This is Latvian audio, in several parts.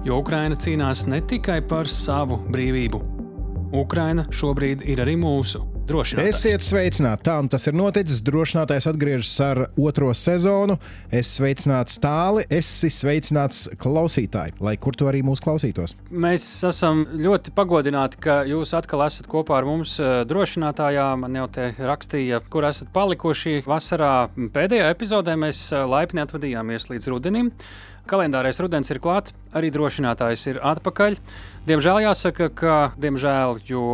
Jo Ukraina cīnās ne tikai par savu brīvību. Ukraina šobrīd ir arī mūsu. Esiet sveicināti! Tā un tas ir noticis. Drošinātājs atgriežas ar otro sezonu. Es sveicināts tāli, esi sveicināts klausītāji, lai kur tu arī mūs klausītos. Mēs esam ļoti pagodināti, ka jūs atkal esat kopā ar mums eh, drošinātājā. Man jau te rakstīja, kur esat palikuši vasarā. Pēdējā epizodē mēs eh, laipni atvadījāmies līdz rudenim. Kalendārais rudens ir klāts, arī drošinātājs ir atpakaļ. Diemžēl jāsaka, ka, diemžēl, jo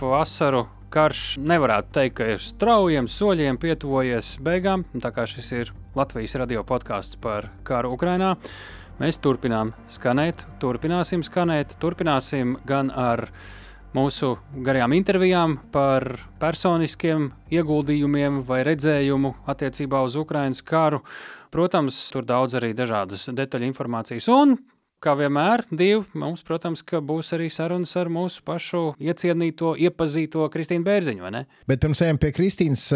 vasaru karš nevarētu teikt, ka ir straujiem soļiem pietuvojies beigām, tā kā šis ir Latvijas radio podkāsts par karu Ukrajinā. Mēs turpinām skanēt, turpināsim skanēt, turpināsim gan ar mūsu garajām intervijām par personiskiem ieguldījumiem vai redzējumu attiecībā uz Ukraiņas karu. Protams, tur daudz arī dažādas detaļu informācijas un Kā vienmēr, divi mums, protams, būs arī sarunas ar mūsu pašu iecienīto, iepazīto Kristīnu Bērziņu? Bet pirms ejam pie Kristīnas,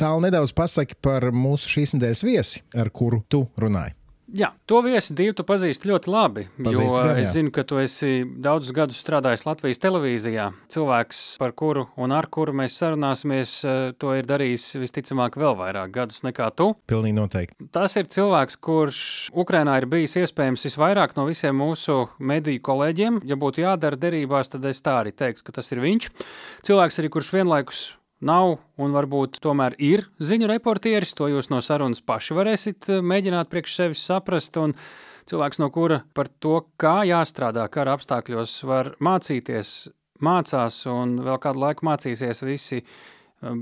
tālu nedaudz pasaki par mūsu šīs nedēļas viesi, ar kuru tu runāji. Jā, to viesi divu tu pazīsti ļoti labi. Pazīstu, jo gan, es zinu, ka tu esi daudzus gadus strādājis Latvijas televīzijā. Cilvēks, par kuru un ar kuru mēs sarunāsimies, eh, to ir darījis visticamāk vēl vairāk gadus nekā tu. Pilnīgi noteikti. Tas ir cilvēks, kurš Ukrainā ir bijis iespējams visvairāk no visiem mūsu mediju kolēģiem. Ja būtu jādara derībās, tad es tā arī teiktu, ka tas ir viņš. Cilvēks arī, kurš vienlaikus nav un varbūt tomēr ir ziņu reportieris. To jūs no sarunas paši varēsiet eh, mēģināt priekš sevis saprast. Cilvēks, no kura par to, kā jāstrādā kara apstākļos, var mācīties, mācās un vēl kādu laiku mācīsies visi eh,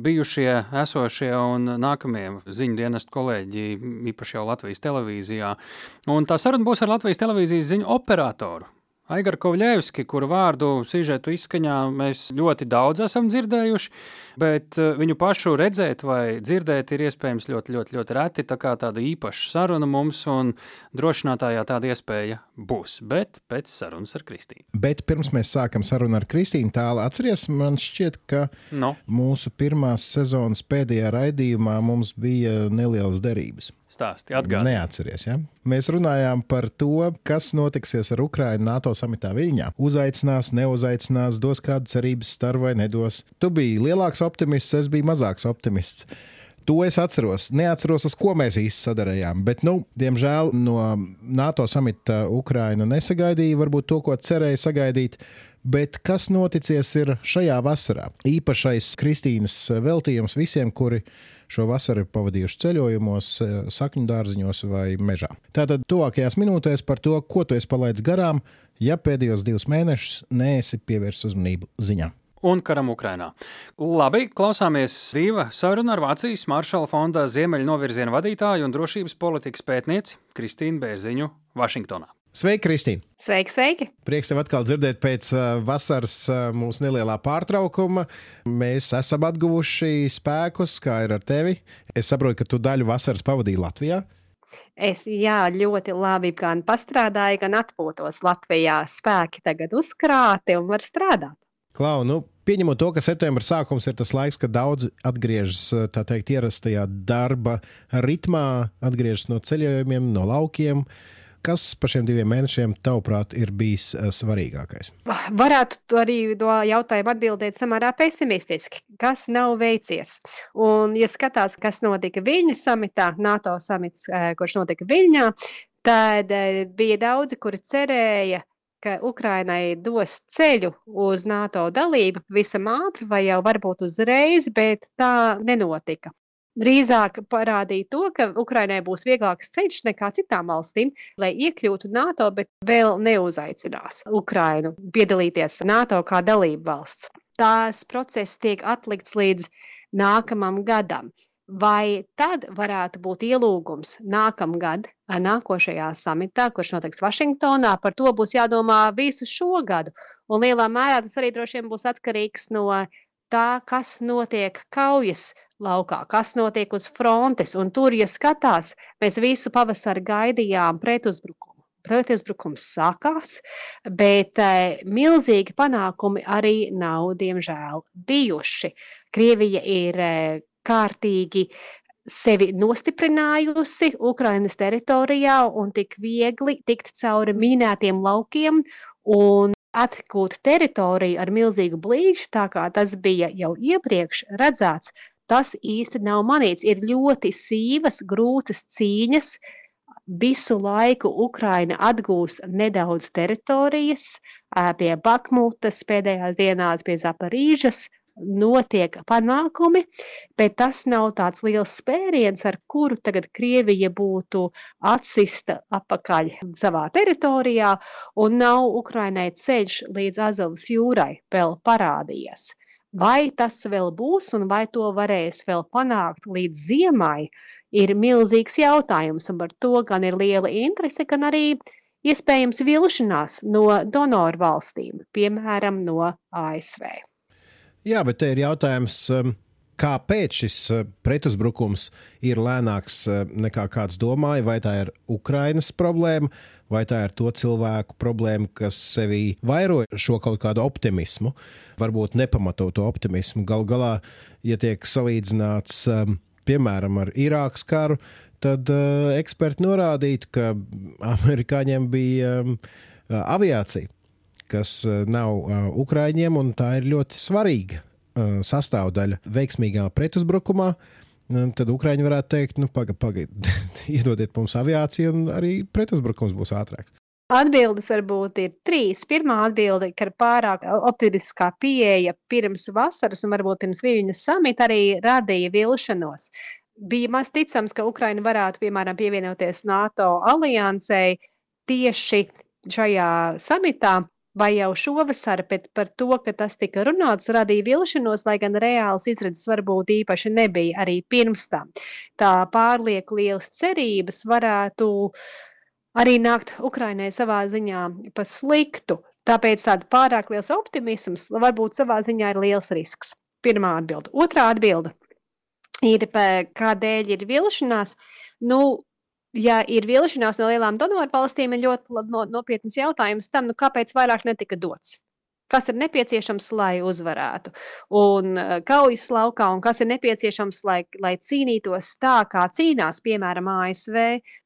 bijušie, esošie un nākamie ziņu dienestu kolēģi, īpaši jau Latvijas televīzijā. Un tā saruna būs ar Latvijas televīzijas ziņu operatoru Aigaru Kovļevski, kuru vārdu sižetu izskaņā mēs ļoti daudz esam dzirdējuši, bet eh, viņu pašu redzēt vai dzirdēt ir iespējams ļoti, ļoti, ļoti reti. Tā kā tāda īpaša saruna mums un drošinātājā tāda iespēja būs, bet pēc sarunas ar Kristīnu. Bet pirms mēs sākam sarunu ar Kristīnu tālu, atceries, man šķiet, ka No. mūsu pirmās sezonas pēdējā raidījumā mums bija nelielas derības. Stāsti, atgādini. Neatceries, ja? Mēs runājām par to, kas notiksies ar Ukrajinu NATO samitā Viļņā. Uzaicinās, neuzaicinās, dos kādu cerības staru vai nedos. Tu biji lielāks optimists, es biju mazāks optimists. To es atceros. Neatceros, uz ko mēs īsti sadarījām. Bet, nu, diemžēl no NATO samita Ukraina nesagaidīja varbūt to, ko cerēja sagaidīt. Bet kas noticies ir šajā vasarā? Īpašais Kristīnas veltījums visiem, kuri šo vasaru ir pavadījuši ceļojumos, sakņu dārziņos vai mežā. Tātad tuvākajās minūtēs par to, ko tu esi palaidis garām, ja pēdējos divus mēnešus neesi pievērsis uzmanību ziņām. un karam Ukrainā. Labi, klausāmies brīva saruna ar Vācijas Maršala fonda Ziemeļu novirziena vadītāju un drošības politikas pētnieci Kristīnu Bērziņu Vašingtonā. Sveiki, Kristīne! Sveiki, sveiki! Prieks tev atkal dzirdēt pēc uh, vasaras uh, mūsu nelielā pārtraukuma. Mēs esam atguvuši spēkus, kā ir ar tevi. Es saprotu, ka tu daļu vasaras pavadīji Latvijā. Es jā, ļoti labi gan pastrādāju, gan atpūtos Latvijā. Spēki tagad uzkrāti un var strādāt. Klau, nu, pieņemot to, ka septembra sākums ir tas laiks, kad daudzi atgriežas uh, teikt ierastajā darba ritmā, atgriežas no ceļojumiem, no laukiem. Kas par šiem diviem mēnešiem, tavuprāt, ir bijis uh, svarīgākais? Varētu arī to jautājumu atbildēt samērā pesimistiski. Kas nav veicies? Un, ja skatās, kas notika Viļņas samitā, NATO samits, eh, kurš notika Viļņā, tad eh, bija daudzi, kuri cerēja, ka Ukrainai dos ceļu uz NATO dalību visam ātri vai jau varbūt uzreiz, bet tā nenotika. Drīzāk parādīja to, ka Ukrainai būs vieglāks ceļš nekā citām valstīm, lai iekļūtu NATO, bet vēl neuzaicinās Ukrainu piedalīties NATO kā dalību valsts. Tās process tiek atlikts līdz nākamam gadam. vai tad varētu būt ielūgums nākamgad, nākošajā samitā, kurš notiks Vašingtonā, par to būs jādomā visu šo gadu. Un lielā mērā tas arī droši vien būs atkarīgs no tā, kas notiek kaujas laukā, kas notiek uz frontes. Un tur, ja skatās, mēs visu pavasari gaidījām pretuzbrukumu. Pretuzbrukums sākās, bet e, milzīgi panākumi arī nav, diemžēl, bijuši. Krievija ir e, kārtīgi sevi nostiprinājusi Ukrainas teritorijā un tik viegli tikt cauri minētiem laukiem un atgūt teritoriju ar milzīgu blīžu, tā kā tas bija jau iepriekš redzēts, tas īsti nav manīts. Ir ļoti sīvas, grūtas cīņas. Visu laiku Ukraina atgūst nedaudz teritorijas, pie Bakmutas pēdējās dienās, pie Zaparīžas, notiek panākumi, bet tas nav tāds liels spēriens, ar kuru tagad Krievija būtu atsista atpakaļ savā teritorijā, un nav Ukrainai ceļš līdz Azovas jūrai vēl parādījies. Vai tas vēl būs un vai to varēs vēl panākt līdz ziemai, ir milzīgs jautājums, un par to gan ir liela interese, gan arī iespējams vilšanās no donoru valstīm, piemēram, no ASV. Jā, bet te ir jautājums. Um, kāpēc šis uh, pretuzbrukums ir lēnāks uh, nekā kāds domāja? Vai tā ir Ukrainas problēma, vai tā ir to cilvēku problēma, kas sevī vairo šo kaut kādu optimismu, varbūt nepamatotu optimismu. Gal galā, ja tiek salīdzināts, um, piemēram, ar Irākas karu, tad uh, eksperti norādītu, ka amerikāņiem bija um, aviācija kas eh, nav eh, Ukraiņiem, un tā ir ļoti svarīga eh, sastāvdaļa veiksmīgā pretuzbrukumā. Tad Ukrāņi varētu teikt, nu, pagaidiet, paga, iedodiet mums aviāciju, un arī pretuzbrukums būs ātrāks. Atbildes varbūt ir trīs. Pirmā atbilde, ka pārāk optimistiskā pieeja pirms vasaras un varbūt pirms Viļņas samita arī radīja vilšanos. Bija maz ticams, ka Ukraina varētu, piemēram, pievienoties NATO aliansei tieši šajā samitā, vai jau šovasar, par to, ka tas tika runāts, radīja vilšanos, lai gan reāls izredzes varbūt īpaši nebija arī pirms tam. Tā pārlieku lielas cerības varētu arī nākt Ukrainai savā ziņā pa sliktu. Tāpēc tāda pārāk liels optimisms varbūt savā ziņā ir liels risks. Pirmā atbilde. Otrā atbilde ir, kādēļ ir vilšanās. Nu, ja ir vilšanās no lielām donoru valstīm, ir ļoti nopietns jautājums tam, nu, kāpēc vairāk netika dots. Kas ir nepieciešams, lai uzvarētu? Un uh, kaujas laukā, un kas ir nepieciešams, lai, lai cīnītos tā, kā cīnās, piemēram, ASV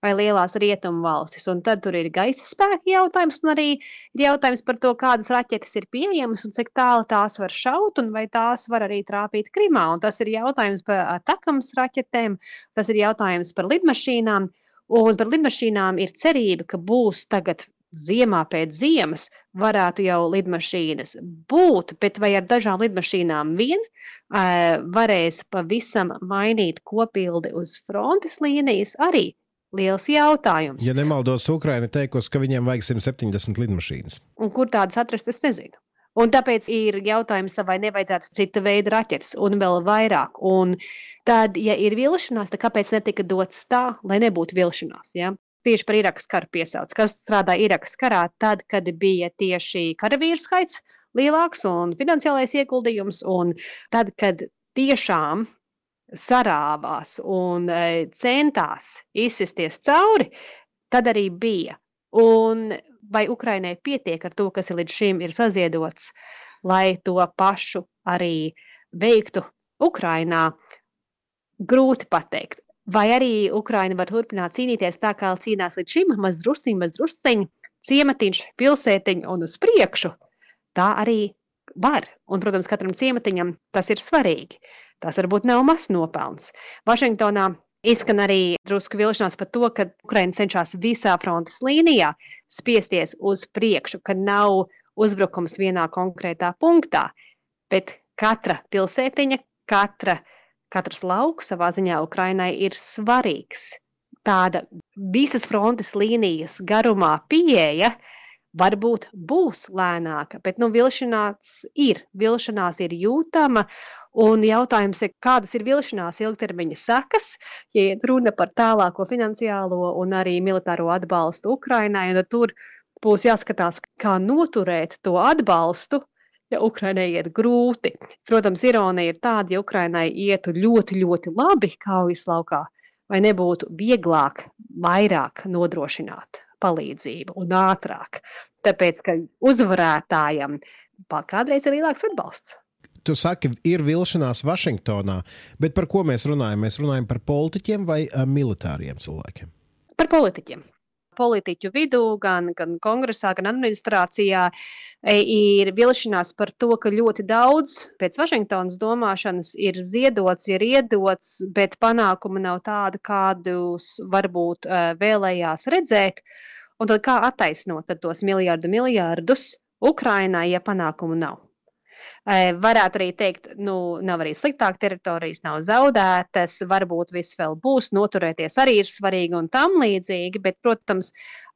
vai lielās rietumu valstis. Un tad tur ir gaisa spēka jautājums, un arī jautājums par to, kādas raķetes ir pieejamas un cik tālu tās var šaut, un vai tās var arī trāpīt Krimā. Un tas ir jautājums par atakams raķetēm, tas ir jautājums par lidmašīnām. Un par lidmašīnām ir cerība, ka būs tagad ziemā pēc ziemas, varētu jau lidmašīnas būt, bet vai ar dažām lidmašīnām vien uh, varēs pavisam mainīt kopildi uz frontes līnijas arī liels jautājums. Ja nemaldos, Ukraina teikusi, ka viņiem vajag 170 lidmašīnas. Un kur tādas atrast, es nezinu. Un tāpēc ir jautājums, vai nevajadzētu cita veida raķetes un vēl vairāk. Un tad, ja ir vilšanās, tad kāpēc netika dots tā, lai nebūtu vilšanās? Ja? Tieši par Irakas karu piesauc. Kas strādāja Irakas karā, tad, kad bija tieši karavīru skaits lielāks un finansiālais ieguldījums, un tad, kad tiešām sarāvās un e, centās izsisties cauri, tad arī bija. Un vai Ukrainai pietiek ar to, kas līdz šim ir saziedots, lai to pašu arī veiktu Ukrainā, grūti pateikt. Vai arī Ukraina var turpināt cīnīties tā, kā cīnās līdz šim, maz drusciņš, maz drusciņš, ciematiņš, pilsētiņš un uz priekšu. Tā arī var. Un, protams, katram ciematiņam tas ir svarīgi. Tas varbūt nav mazs nopelns. Vašingtonā Izskan arī drusku vilšanās par to, ka Ukraina cenšas visā frontes līnijā spiesties uz priekšu, ka nav uzbrukums vienā konkrētā punktā, bet katra pilsētiņa, katra, katrs lauks savā ziņā Ukrainai ir svarīgs. Tāda visas frontes līnijas garumā pieeja varbūt būs lēnāka, bet nu, vilšanās ir, vilšanās ir jūtama. Un jautājums ir, kādas ir vilšanās ilgtermiņa sekas, ja ir runa par tālāko finansiālo un arī militāro atbalstu Ukrainai. Tur būs jāskatās, kā noturēt to atbalstu, ja Ukrainai iet grūti. Protams, ironija ir tāda, ja Ukrainai ietu ļoti, ļoti labi kaujas laukā, vai nebūtu vieglāk vairāk nodrošināt palīdzību un ātrāk. Tāpēc, ka uzvarētājam kādreiz ir lielāks atbalsts tu saki, ir vilšanās Vašingtonā, bet par ko mēs runājam? Mēs runājam par politiķiem vai militāriem cilvēkiem? Par politiķiem. Politiķu vidū, gan, gan kongresā, gan administrācijā e, ir vilšanās par to, ka ļoti daudz pēc Vašingtonas domāšanas ir ziedots, ir iedots, bet panākumi nav tādi, kādus varbūt e, vēlējās redzēt. Un tad kā attaisnot tos miljardu miljardus Ukrainai, ja panākumu nav? Varētu arī teikt, nu, nav arī sliktāk, teritorijas nav zaudētas, varbūt viss vēl būs, noturēties arī ir svarīgi un tam līdzīgi, bet, protams,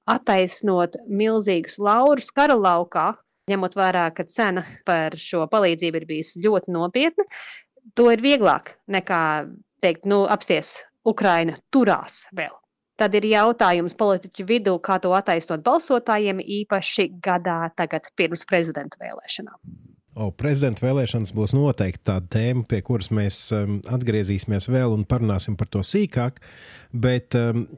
attaisnot milzīgus laurus kara laukā, ņemot vērā, ka cena par šo palīdzību ir bijusi ļoti nopietna, to ir vieglāk nekā teikt, nu, apsties, Ukraina turās vēl. Tad ir jautājums politiķu vidū, kā to attaisnot balsotājiem, īpaši gadā tagad pirms prezidenta vēlēšanām. O, prezidenta vēlēšanas būs noteikti tāda tēma, pie kuras mēs um, atgriezīsimies vēl un parunāsim par to sīkāk. Bet um,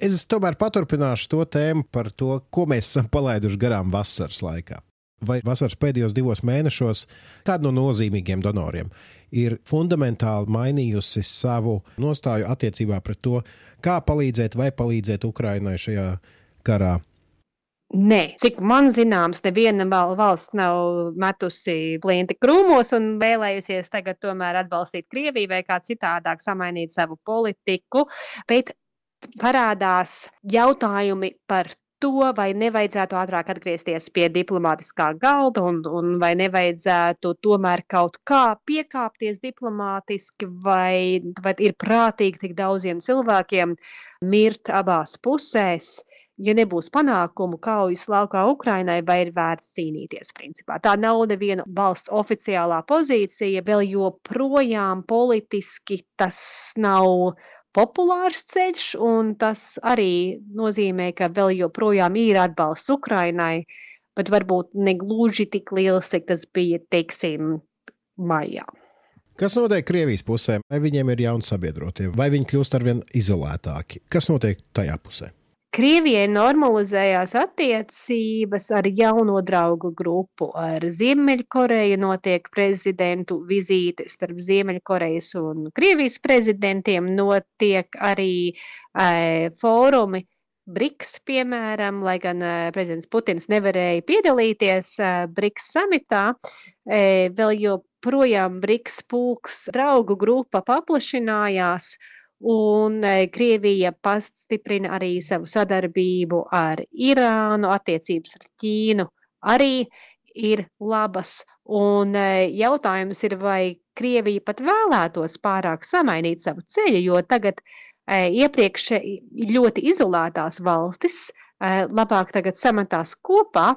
es tomēr paturpināšu to tēmu par to, ko mēs esam palaiduši garām vasaras laikā. Vai vasaras pēdējos divos mēnešos kāda no nozīmīgiem donoriem ir fundamentāli mainījusi savu nostāju attiecībā pret to, kā palīdzēt vai palīdzēt Ukrainai šajā karā? Nē, cik man zināms, neviena valsts nav metusi plinti krūmos un vēlējusies tagad tomēr atbalstīt Krieviju vai kā citādāk samainīt savu politiku, bet parādās jautājumi par to, vai nevajadzētu ātrāk atgriezties pie diplomātiskā galda, un, un vai nevajadzētu tomēr kaut kā piekāpties diplomātiski, vai, vai ir prātīgi tik daudziem cilvēkiem mirt abās pusēs ja nebūs panākumu kaujas laukā Ukrainai, vai ir vērts cīnīties. Principā. Tā nav neviena valsts oficiālā pozīcija, vēl joprojām politiski tas nav populārs ceļš, un tas arī nozīmē, ka vēl joprojām ir atbalsts Ukrainai, bet varbūt ne gluži tik liels, cik tas bija, teiksim, maijā. Kas notiek Krievijas pusē? Vai viņiem ir jauni sabiedrotie, vai viņi kļūst arvien izolētāki? Kas notiek tajā pusē? Krievijai normalizējās attiecības ar jauno draugu grupu. Ar Ziemeļkoreju notiek prezidentu vizīte starp Ziemeļkorejas un Krievijas prezidentiem. Notiek arī e, fórumi. BRICS, piemēram, lai gan e, prezidents Putins nevarēja piedalīties e, BRICS samitā, e, vēl joprojām BRICS pulks draugu grupa paplašinājās. Un e, Krievija pastiprina arī savu sadarbību ar Irānu, attiecības ar Ķīnu arī ir labas. Un e, jautājums ir, vai Krievija pat vēlētos pārāk samainīt savu ceļu, jo tagad e, iepriekš ļoti izolētās valstis labāk tagad sametās kopā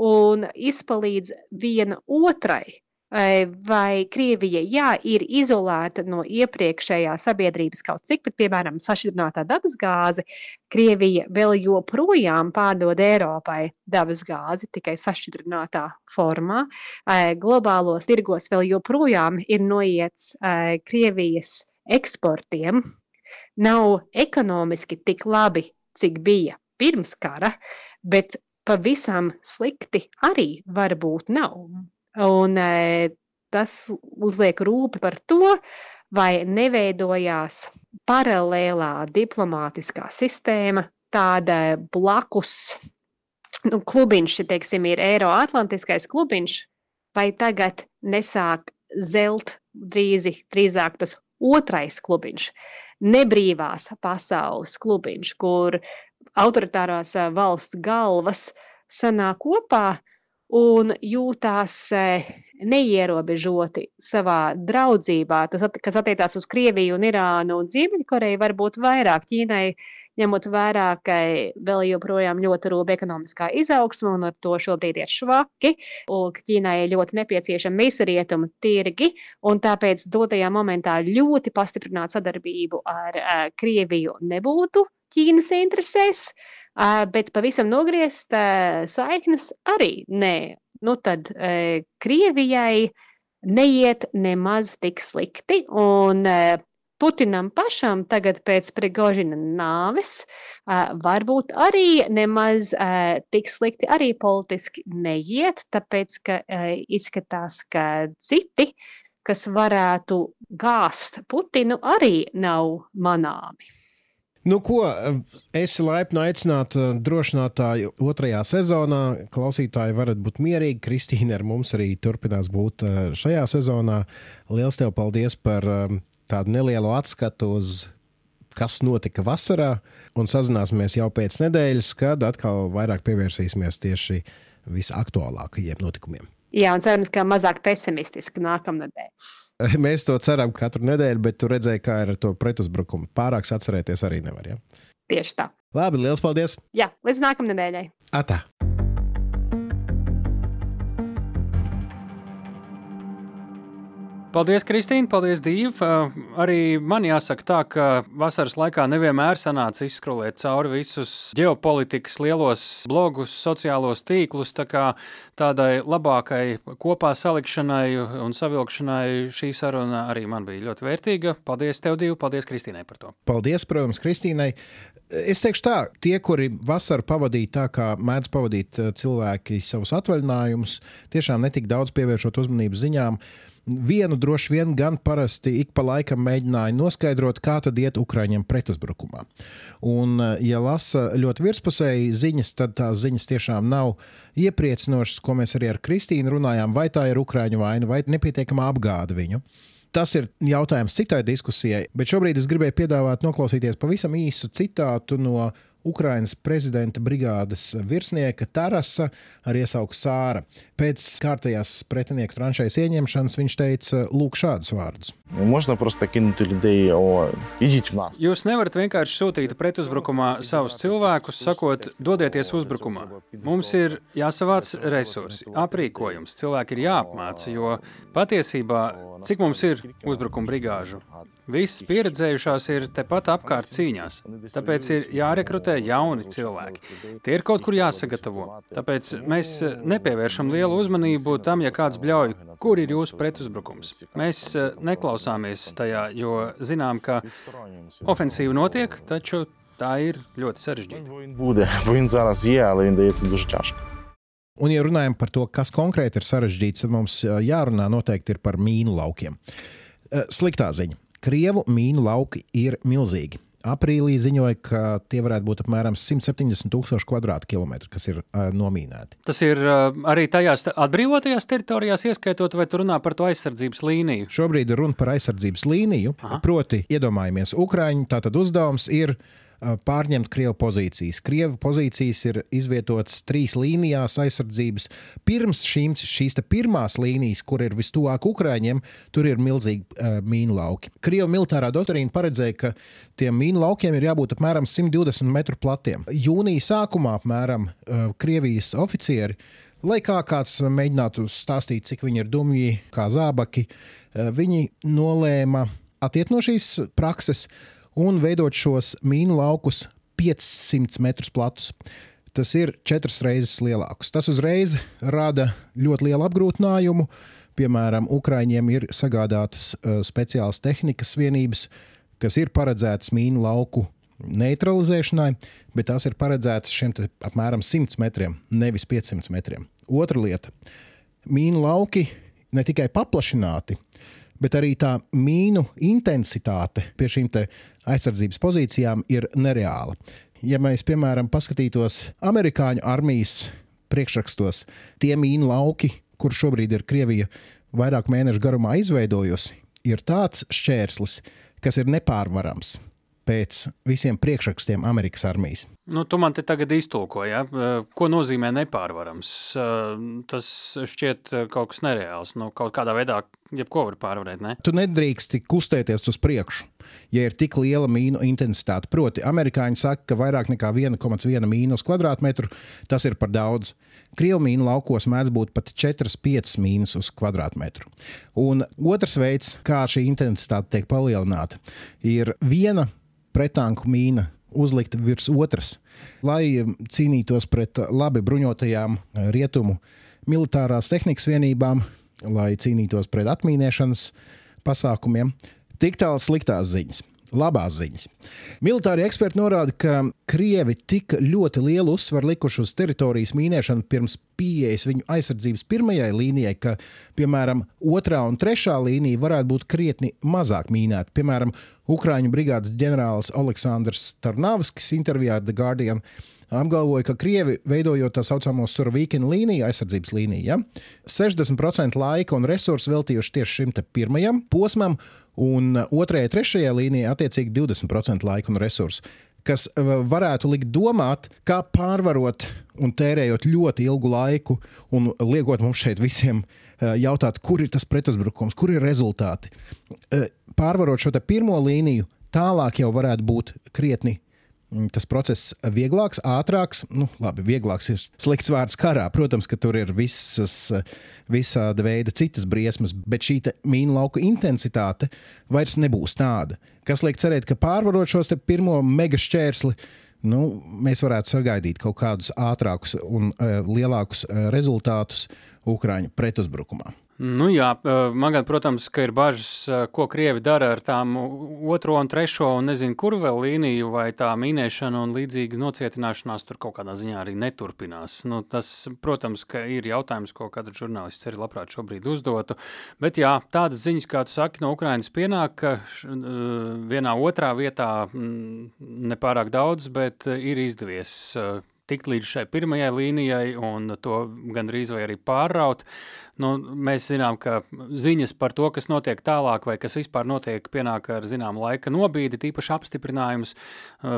un izpalīdz viena otrai vai Krievija jā, ir izolēta no iepriekšējā sabiedrības kaut cik, bet, piemēram, sašķidrinātā dabasgāze, Krievija vēl joprojām pārdod Eiropai dabasgāzi tikai sašķidrinātā formā. Globālos tirgos vēl joprojām ir noiets Krievijas eksportiem. Nav ekonomiski tik labi, cik bija pirms kara, bet pavisam slikti arī varbūt nav. Un e, tas uzliek rūpi par to, vai neveidojās paralēlā diplomātiskā sistēma, tāda blakus nu, klubiņš, teiksim, ir Eiroatlantiskais klubiņš, vai tagad nesāk zelt drīzi, drīzāk tas otrais klubiņš, nebrīvās pasaules klubiņš, kur autoritārās valsts galvas sanāk kopā un jūtās eh, neierobežoti savā draudzībā. Tas, kas attiecās uz Krieviju, un Irānu un Ziemeļkoreju, varbūt vairāk. Ķīnai ņemot vērā, ka vēl joprojām ļoti rūp ekonomiskā izaugsme un ar to šobrīd ir švaki, un Ķīnai ļoti nepieciešami visi rietumu tirgi, un tāpēc dotajā momentā ļoti pastiprināt sadarbību ar uh, Krieviju nebūtu Ķīnas interesēs, uh, bet pavisam nogriezt saiknes arī nē. Nu tad Krievijai neiet nemaz tik slikti, un Putinam pašam tagad pēc Prigožina nāves varbūt arī nemaz tik slikti arī politiski neiet, tāpēc, ka izskatās, ka citi, kas varētu gāzt Putinu, arī nav manāmi. Nu, ko esi laipni aicināta drošinātāju otrajā sezonā. Klausītāji varat būt mierīgi. Kristīna ar mums arī turpinās būt šajā sezonā. Lielas tev paldies par tādu nelielu atskatu uz kas notika vasarā, un sazināsimies jau pēc nedēļas, kad atkal vairāk pievērsīsimies tieši visaktuālākajiem notikumiem. Jā, un cerams, ka mazāk pesimistiski nākamnedēļ. Mēs to ceram katru nedēļu, bet tu redzēji, kā ir ar to pretuzbrukumu. Pārāk atcerēties arī nevar. Ja? Tieši tā. Labi, liels paldies! Jā, līdz nākamnedēļai. Atā! Paldies, Kristīne, paldies, Dīva. Arī man jāsaka tā, ka vasaras laikā nevienmēr sanāca izskrolēt cauri visus ģeopolitikas lielos blogus, sociālos tīklus. Tā kā tādai labākai kopā salikšanai un savilkšanai šī saruna arī man bija ļoti vērtīga. Paldies tev, Dīva, paldies Kristīnai par to. Paldies, protams, Kristīnai. Es teikšu tā, tie, kuri vasaru pavadīja tā, kā mēdz pavadīt cilvēki savus atvaļinājumus, tiešām netik daudz pievēršot uzmanību ziņām. Vienu droši vien gan parasti ik pa laikam mēģināja noskaidrot, kā tad iet Ukraiņiem pretuzbrukumā. Un, ja lasa ļoti virspusēji ziņas, tad tās ziņas tiešām nav iepriecinošas, ko mēs arī ar Kristīnu runājām, vai tā ir Ukraiņu vaina vai nepietiekama apgāde viņu. Tas ir jautājums citai diskusijai, bet šobrīd es gribēju piedāvāt noklausīties pavisam īsu citātu no Ukrainas prezidenta brigādes virsnieka Tarasa ar iesauku Sāra. Pēc kārtējās pretinieku tranšējas ieņemšanas viņš teica lūk šādus vārdus. Jūs nevarat vienkārši sūtīt pretuzbrukumā savus cilvēkus, sakot, dodieties uzbrukumā. Mums ir jāsavāc resursi, aprīkojums, cilvēki ir jāapmāca, jo patiesībā, cik mums ir uzbrukuma brigāžu? Visas pieredzējušās ir tepat apkārt cīņās. Tāpēc ir jārekrutē jauni cilvēki. Tie ir kaut kur jāsagatavo. Tāpēc mēs nepievēršam lielu uzmanību tam, ja kāds bļauj, kur ir jūsu pretuzbrukums. Mēs neklausāmies tajā, jo zinām, ka ofensīva notiek, taču tā ir ļoti sarežģīta. Un, ja runājam par to, kas konkrēti ir sarežģīts, tad mums jārunā noteikti par mīnu laukiem. Sliktā ziņa. Krievu mīnu lauki ir milzīgi. Aprīlī ziņoja, ka tie varētu būt apmēram 170 tūkstoši kvadrātkilometru, kas ir uh, nomīnēti. Tas ir uh, arī tajās atbrīvotajās teritorijās, ieskaitot, vai tu runā par to aizsardzības līniju? Šobrīd runa par aizsardzības līniju. Aha. Proti, iedomājamies, Ukrāņu tātad uzdevums ir pārņemt Krievu pozīcijas. Krievu pozīcijas ir izvietotas trīs līnijās aizsardzības. Pirms šīm, šīs pirmās līnijas, kur ir vistuvāk Ukrāņiem, tur ir milzīgi uh, mīnu lauki. Krievu militārā doktrīna paredzēja, ka tiem mīnu laukiem ir jābūt apmēram 120 metru platiem. Jūnija sākumā apmēram uh, Krievijas oficieri Lai kā kāds mēģinātu stāstīt, cik viņi ir dumji, kā zābaki, viņi nolēma attiekt no šīs prakses un veidot šos mīnu laukus 500 metrus platus. Tas ir četras reizes lielāks. Tas uzreiz rada ļoti lielu apgrūtinājumu. Piemēram, Ukrāņiem ir sagādātas uh, speciālas tehnikas vienības, kas ir paredzētas mīnu lauku neutralizēšanai, bet tās ir paredzētas šiem apmēram 100 metriem, nevis 500 metriem. Otra lieta - mīnu lauki ne tikai paplašināti, bet arī tā mīnu intensitāte pie šīm aizsardzības pozīcijām ir nereāla. Ja mēs, piemēram, paskatītos amerikāņu armijas priekšrakstos, tie mīnu lauki, kur šobrīd ir Krievija vairāk mēnešu garumā izveidojusi, ir tāds šķērslis, kas ir nepārvarams pēc visiem priekšrakstiem Amerikas armijas. Nu, tu man te tagad iztulkoji, ja? ko nozīmē nepārvarams. Tas šķiet kaut kas nereāls. Nu, kaut kādā veidā jebko var pārvarēt. Ne? Tu nedrīksti kustēties uz priekšu, ja ir tik liela mīnu intensitāte. Proti, amerikāņi saka, ka vairāk nekā 1,1 mīnu uz kvadrātmetru tas ir par daudz. Krievu mīnu laukos mēdz būt pat 4-5 mīnus uz kvadrātmetru. Un otrs veids, kā šī intensitāte tiek palielināta, ir viena pretanku mīna uzlikta virs otras, lai cīnītos pret labi bruņotajām rietumu militārās tehnikas vienībām, lai cīnītos pret atmīnēšanas pasākumiem. Tik tālu sliktās ziņas. Labās ziņas. Militārie eksperti norāda, ka krievi tik ļoti lielu uzsvaru likuši uz teritorijas mīnēšanu pirms pieejas viņu aizsardzības pirmajai līnijai, ka, piemēram, otrā un trešā līnija varētu būt krietni mazāk mīnēta. Piemēram, Ukrāņu brigādes ģenerālis Aleksandrs Tarnavskis intervijā The Guardian apgalvoja, ka Krievi, veidojot tā saucamo Surovīkina līniju, aizsardzības līniju, ja, 60% laika un resursu veltījuši tieši šim pirmajam posmam, un otrajai, trešajai līnijai attiecīgi 20% laika un resursu. Kas varētu likt domāt, kā pārvarot un tērējot ļoti ilgu laiku, un liekot mums šeit visiem jautāt, kur ir tas pretuzbrukums, kur ir rezultāti. Pārvarot šo pirmo līniju, tālāk jau varētu būt krietni tas process vieglāks, ātrāks. Nu, labi, vieglāks ir slikts vārds karā. Protams, ka tur ir visas, visāda veida citas briesmas, bet šī mīnu lauka intensitāte vairs nebūs tāda. Kas liek cerēt, ka pārvarot šos pirmo mega šķērsli, nu, mēs varētu sagaidīt kaut kādus ātrākus un uh, lielākus uh, rezultātus Ukraiņu pretuzbrukumā. Nu jā, man gan, protams, ir bažas, ko Krievi dara ar tām otro un trešo un nezinu, kur vēl līniju, vai tā minēšana un līdzīga nocietināšanās tur kaut kādā ziņā arī neturpinās. Nu, tas, protams, ir jautājums, ko katrs žurnālists arī labprāt šobrīd uzdotu, bet jā, tādas ziņas, kā tu saki, no Ukrainas pienāk, ka vienā otrā vietā nepārāk daudz, bet ir izdevies tikt līdz šai pirmajai līnijai un to gandrīz vai arī pārraut. Nu, mēs zinām, ka ziņas par to, kas notiek tālāk, vai kas vispār notiek, pienāk ar zināmu laika nobīdi, tīpaši apstiprinājumus.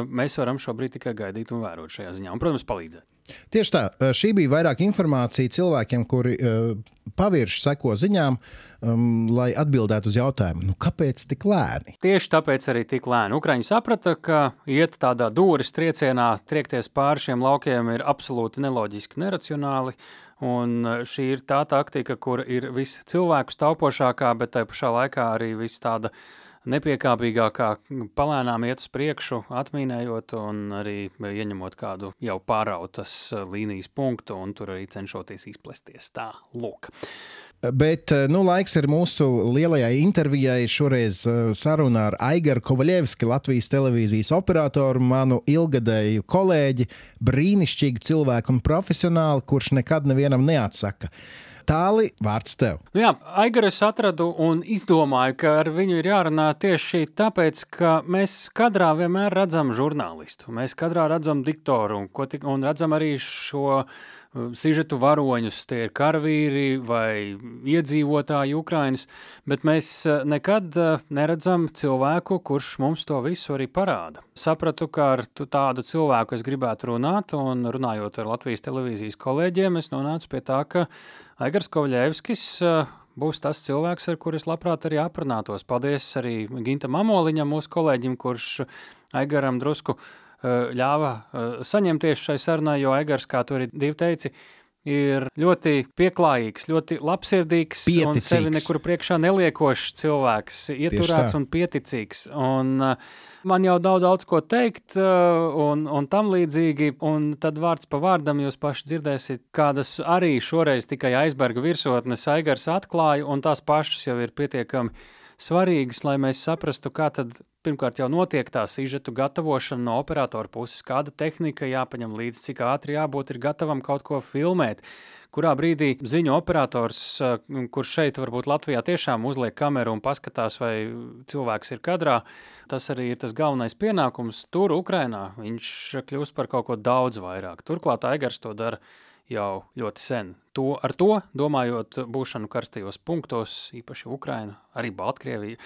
Mēs varam šobrīd tikai gaidīt un vērot šajā ziņā, un, protams, palīdzēt. Tieši tā, šī bija vairāk informācija cilvēkiem, kuri uh, pavirši seko ziņām, um, lai atbildētu uz jautājumu, nu, kāpēc tik lēni? Tieši tāpēc arī tik lēni. Ukraiņi saprata, ka iet tādā dūris triecienā, triekties pāri šiem laukiem ir absolūti neloģiski, neracionāli. Un šī ir tā taktika, kur ir viss cilvēku taupošākā, bet tai pašā laikā arī viss tāda nepiekāpīgākā, palēnām iet uz priekšu, atmīnējot un arī ieņemot kādu jau pārautas līnijas punktu un tur arī cenšoties izplesties. Tā, lūk. Bet nu, laiks ir mūsu lielajai intervijai. Šoreiz sarunā ar Aigaru Kovaļevski, Latvijas televīzijas operatoru, manu ilgadēju kolēģi, brīnišķīgu cilvēku un profesionāli, kurš nekad nevienam neatsaka. Tāli vārds tev. Nu jā, Aigaru es atradu un izdomāju, ka ar viņu ir jārunā tieši tāpēc, ka mēs kadrā vienmēr redzam žurnālistu. Mēs kadrā redzam diktoru un, un redzam arī šo sižetu varoņus, tie ir karavīri vai iedzīvotāji Ukrainas, bet mēs eh, nekad eh, neredzam cilvēku, kurš mums to visu arī parāda. Sapratu, ka ar tādu cilvēku es gribētu runāt, un runājot ar Latvijas televīzijas kolēģiem, es nonācu pie tā, ka Aigars Kovļevskis eh, būs tas cilvēks, ar kuru es labprāt arī aprunātos. Paldies arī Gintam Amoliņam, mūsu kolēģim, kurš Aigaram drusku Eh, ļāva eh, saņemties šai sarunai, jo Egars, kā tu arī divi teici, ir ļoti pieklājīgs, ļoti labsirdīgs pieticīgs. un sevi nekur priekšā neliekošs cilvēks, ieturēts un pieticīgs. Un, uh, man jau daudz, daudz ko teikt, uh, un, un tam līdzīgi, un tad vārds pa vārdam jūs paši dzirdēsiet, kādas arī šoreiz tikai aizberga virsotnes Aigars atklāja, un tās pašas jau ir pietiekami svarīgas, lai mēs saprastu, kā tad pirmkārt jau notiek tā sižetu gatavošana no operatora puses, kāda tehnika jāpaņem līdzi, cik ātri jābūt ir gatavam kaut ko filmēt. Kurā brīdī ziņu operators, kurš šeit varbūt Latvijā tiešām uzliek kameru un paskatās, vai cilvēks ir kadrā, tas arī ir tas galvenais pienākums. Tur, Ukrainā, viņš kļūst par kaut ko daudz vairāk. Turklāt Aigars to dara jau ļoti sen. To, ar to, domājot, būšanu karstajos punktos, īpaši Ukraina, arī Baltkrievija.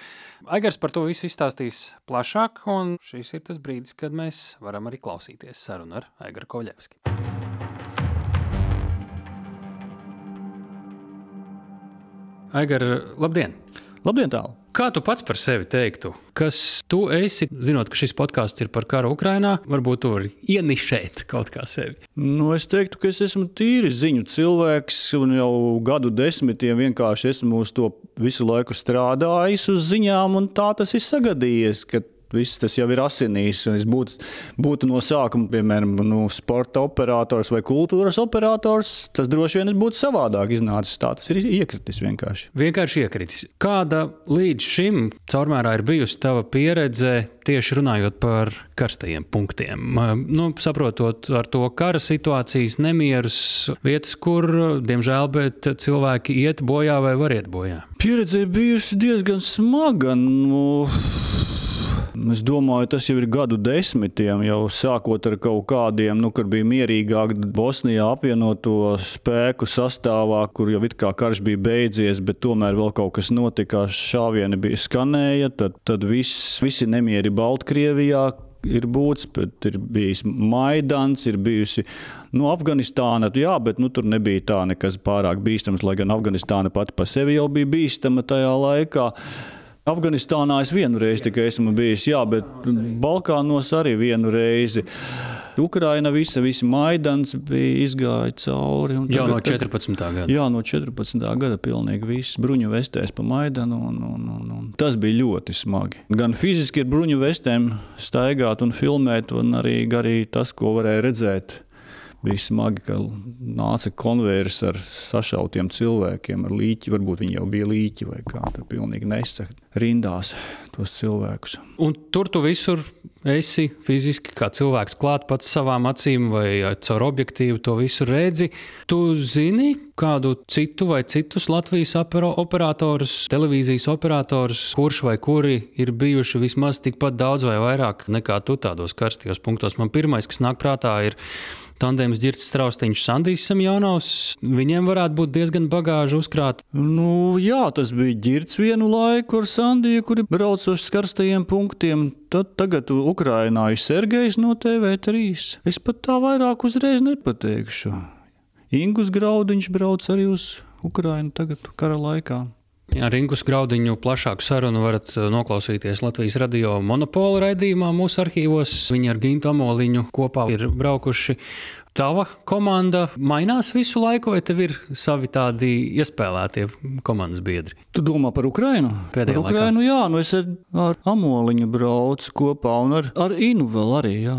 Aigars par to visu izstāstīs plašāk, un šis ir tas brīdis, kad mēs varam arī klausīties sarunu ar Aigaru Koļevski. Aigar, labdien! Labdien, tālu! Kā tu pats par sevi teiktu? Kas tu esi, zinot, ka šis podkāsts ir par karu Ukrajinā, varbūt tu vari ienišēt kaut kā sevi? Nu, es teiktu, ka es esmu tīri ziņu cilvēks, un jau gadu desmitiem vienkārši esmu uz to visu laiku strādājis uz ziņām, un tā tas ir sagadījies. Viss tas jau ir asinīs. Es būtu, būtu no sākuma, piemēram, nu, sporta operators vai kultūras operators. Tas droši vien būtu savādāk iznācis. Tā tas ir iekritis vienkārši. Vienkārši iekritis. Kāda līdz šim caurmērā ir bijusi tava pieredze tieši runājot par karstajiem punktiem? Nu, saprotot ar to kara situācijas, nemierus, vietas, kur, diemžēl, cilvēki iet bojā vai var iet bojā. Pieredze bijusi diezgan smaga. Nu Es domāju, tas jau ir gadu desmitiem, jau sākot ar kaut kādiem, nu, kur bija mierīgāk Bosnijā apvienoto spēku sastāvā, kur jau it kā karš bija beidzies, bet tomēr vēl kaut kas notika, šāvieni bija skanēja, tad, tad viss, visi nemieri Baltkrievijā, ir būts, bet ir bijis Maidans, ir bijusi nu, Afganistāna. Jā, bet nu, tur nebija tā nekas pārāk bīstams, lai gan Afganistāna pati par sevi jau bija bīstama tajā laikā. Afganistānā es vienu reizi tikai esmu bijis, jā, bet Balkānos arī vienu reizi. Ukraina visa, visi Maidans bija izgājis cauri. Jā, no 14. gada. Jā, no 14. gada pilnīgi viss bruņu vestēs pa Maidanu. Un, un, un, un. Tas bija ļoti smagi. Gan fiziski ar bruņu vestēm staigāt un filmēt, un arī, arī tas, ko varēja redzēt bija smagi, ka nāca konveijers ar sašautiem cilvēkiem, ar līķi. Varbūt viņi jau bija līķi vai kā. Tur pilnīgi nesa rindās tos cilvēkus. Un tur tu visur esi fiziski kā cilvēks klāt pats savām acīm vai caur objektīvu to visu redzi. Tu zini kādu citu vai citus Latvijas operatorus, televīzijas operatorus, kurš vai kuri ir bijuši vismaz tikpat daudz vai vairāk nekā tu tādos karstajos punktos. Man pirmais, kas nāk prātā, ir tandēms Girts Straustiņš, Sandijs Samjonovs. Viņiem varētu būt diezgan bagāži uzkrāt. Nu, jā, tas bija Girts vienu laiku ar Sandiju, kuri braucoši karstajiem punktiem. Tad tagad Ukrainā ir Sergejs no TV3. Es pat tā vairāk uzreiz nepateikšu. Ingus Graudiņš brauc arī uz Ukrajinu tagad kara laikā. Ar Ingus Graudiņu plašāku sarunu varat uh, noklausīties Latvijas radio monopola raidījumā mūsu arhīvos. Viņi ar Gintu Amoliņu kopā ir braukuši tava komanda mainās visu laiku, vai tev ir savi tādi iespēlētie komandas biedri? Tu domā par Ukrajinu? Pēdējā par Ukrajinu, laikā. jā, nu es ar, ar Amoliņu braucu kopā un ar, ar Inu vēl arī, jā.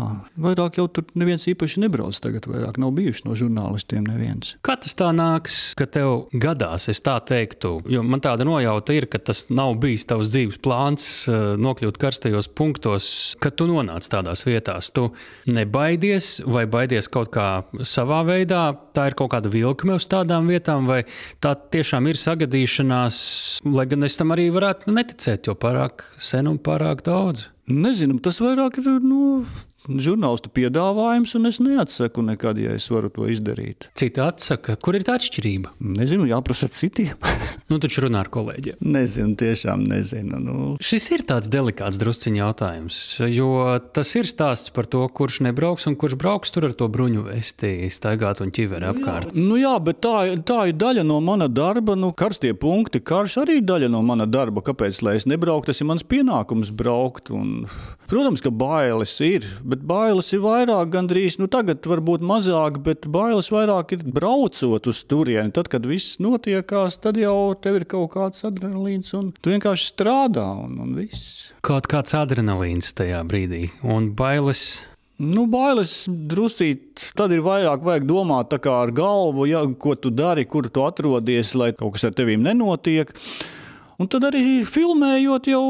Vairāk jau tur neviens īpaši nebrauc tagad, vairāk nav bijuši no žurnālistiem neviens. Kā tas tā nāks, ka tev gadās, es tā teiktu, jo man tāda nojauta ir, ka tas nav bijis tavs dzīves plāns eh, nokļūt karstajos punktos, kad tu nonāc tādās vietās. Tu nebaidies vai baidies kaut kā savā veidā, tā ir kaut kāda vilkme uz tādām vietām, vai tā tiešām ir sagadīšanās, lai gan es tam arī varētu neticēt, jo pārāk sen un pārāk daudz. Nezinu, tas vairāk ir nu, žurnālistu piedāvājums, un es neatsaku nekad, ja es varu to izdarīt. Citi atsaka, kur ir tā atšķirība? Nezinu, jāprasa citiem. nu, taču runā ar kolēģiem. Nezinu, tiešām nezinu. Nu. Šis ir tāds delikāts drusciņš jautājums, jo tas ir stāsts par to, kurš nebrauks un kurš brauks tur ar to bruņu vesti, staigāt un ķiveri apkārt. Jā, nu jā bet tā, tā ir daļa no mana darba. Nu, karstie punkti, karš arī ir daļa no mana darba. Kāpēc? Lai es nebrauktu, tas ir mans pienākums braukt. Un, protams, ka bailes ir. Bet bet bailes ir vairāk, gandrīz, nu tagad varbūt mazāk, bet bailes vairāk ir braucot uz turieni. Tad, kad viss notiekās, tad jau tev ir kaut kāds adrenalīns un tu vienkārši strādā un, un viss. Kaut kāds adrenalīns tajā brīdī un bailes. Nu, bailes drusīt, tad ir vairāk vajag domāt ar galvu, ja, ko tu dari, kur tu atrodies, lai kaut kas ar tevīm nenotiek. Un tad arī filmējot, jau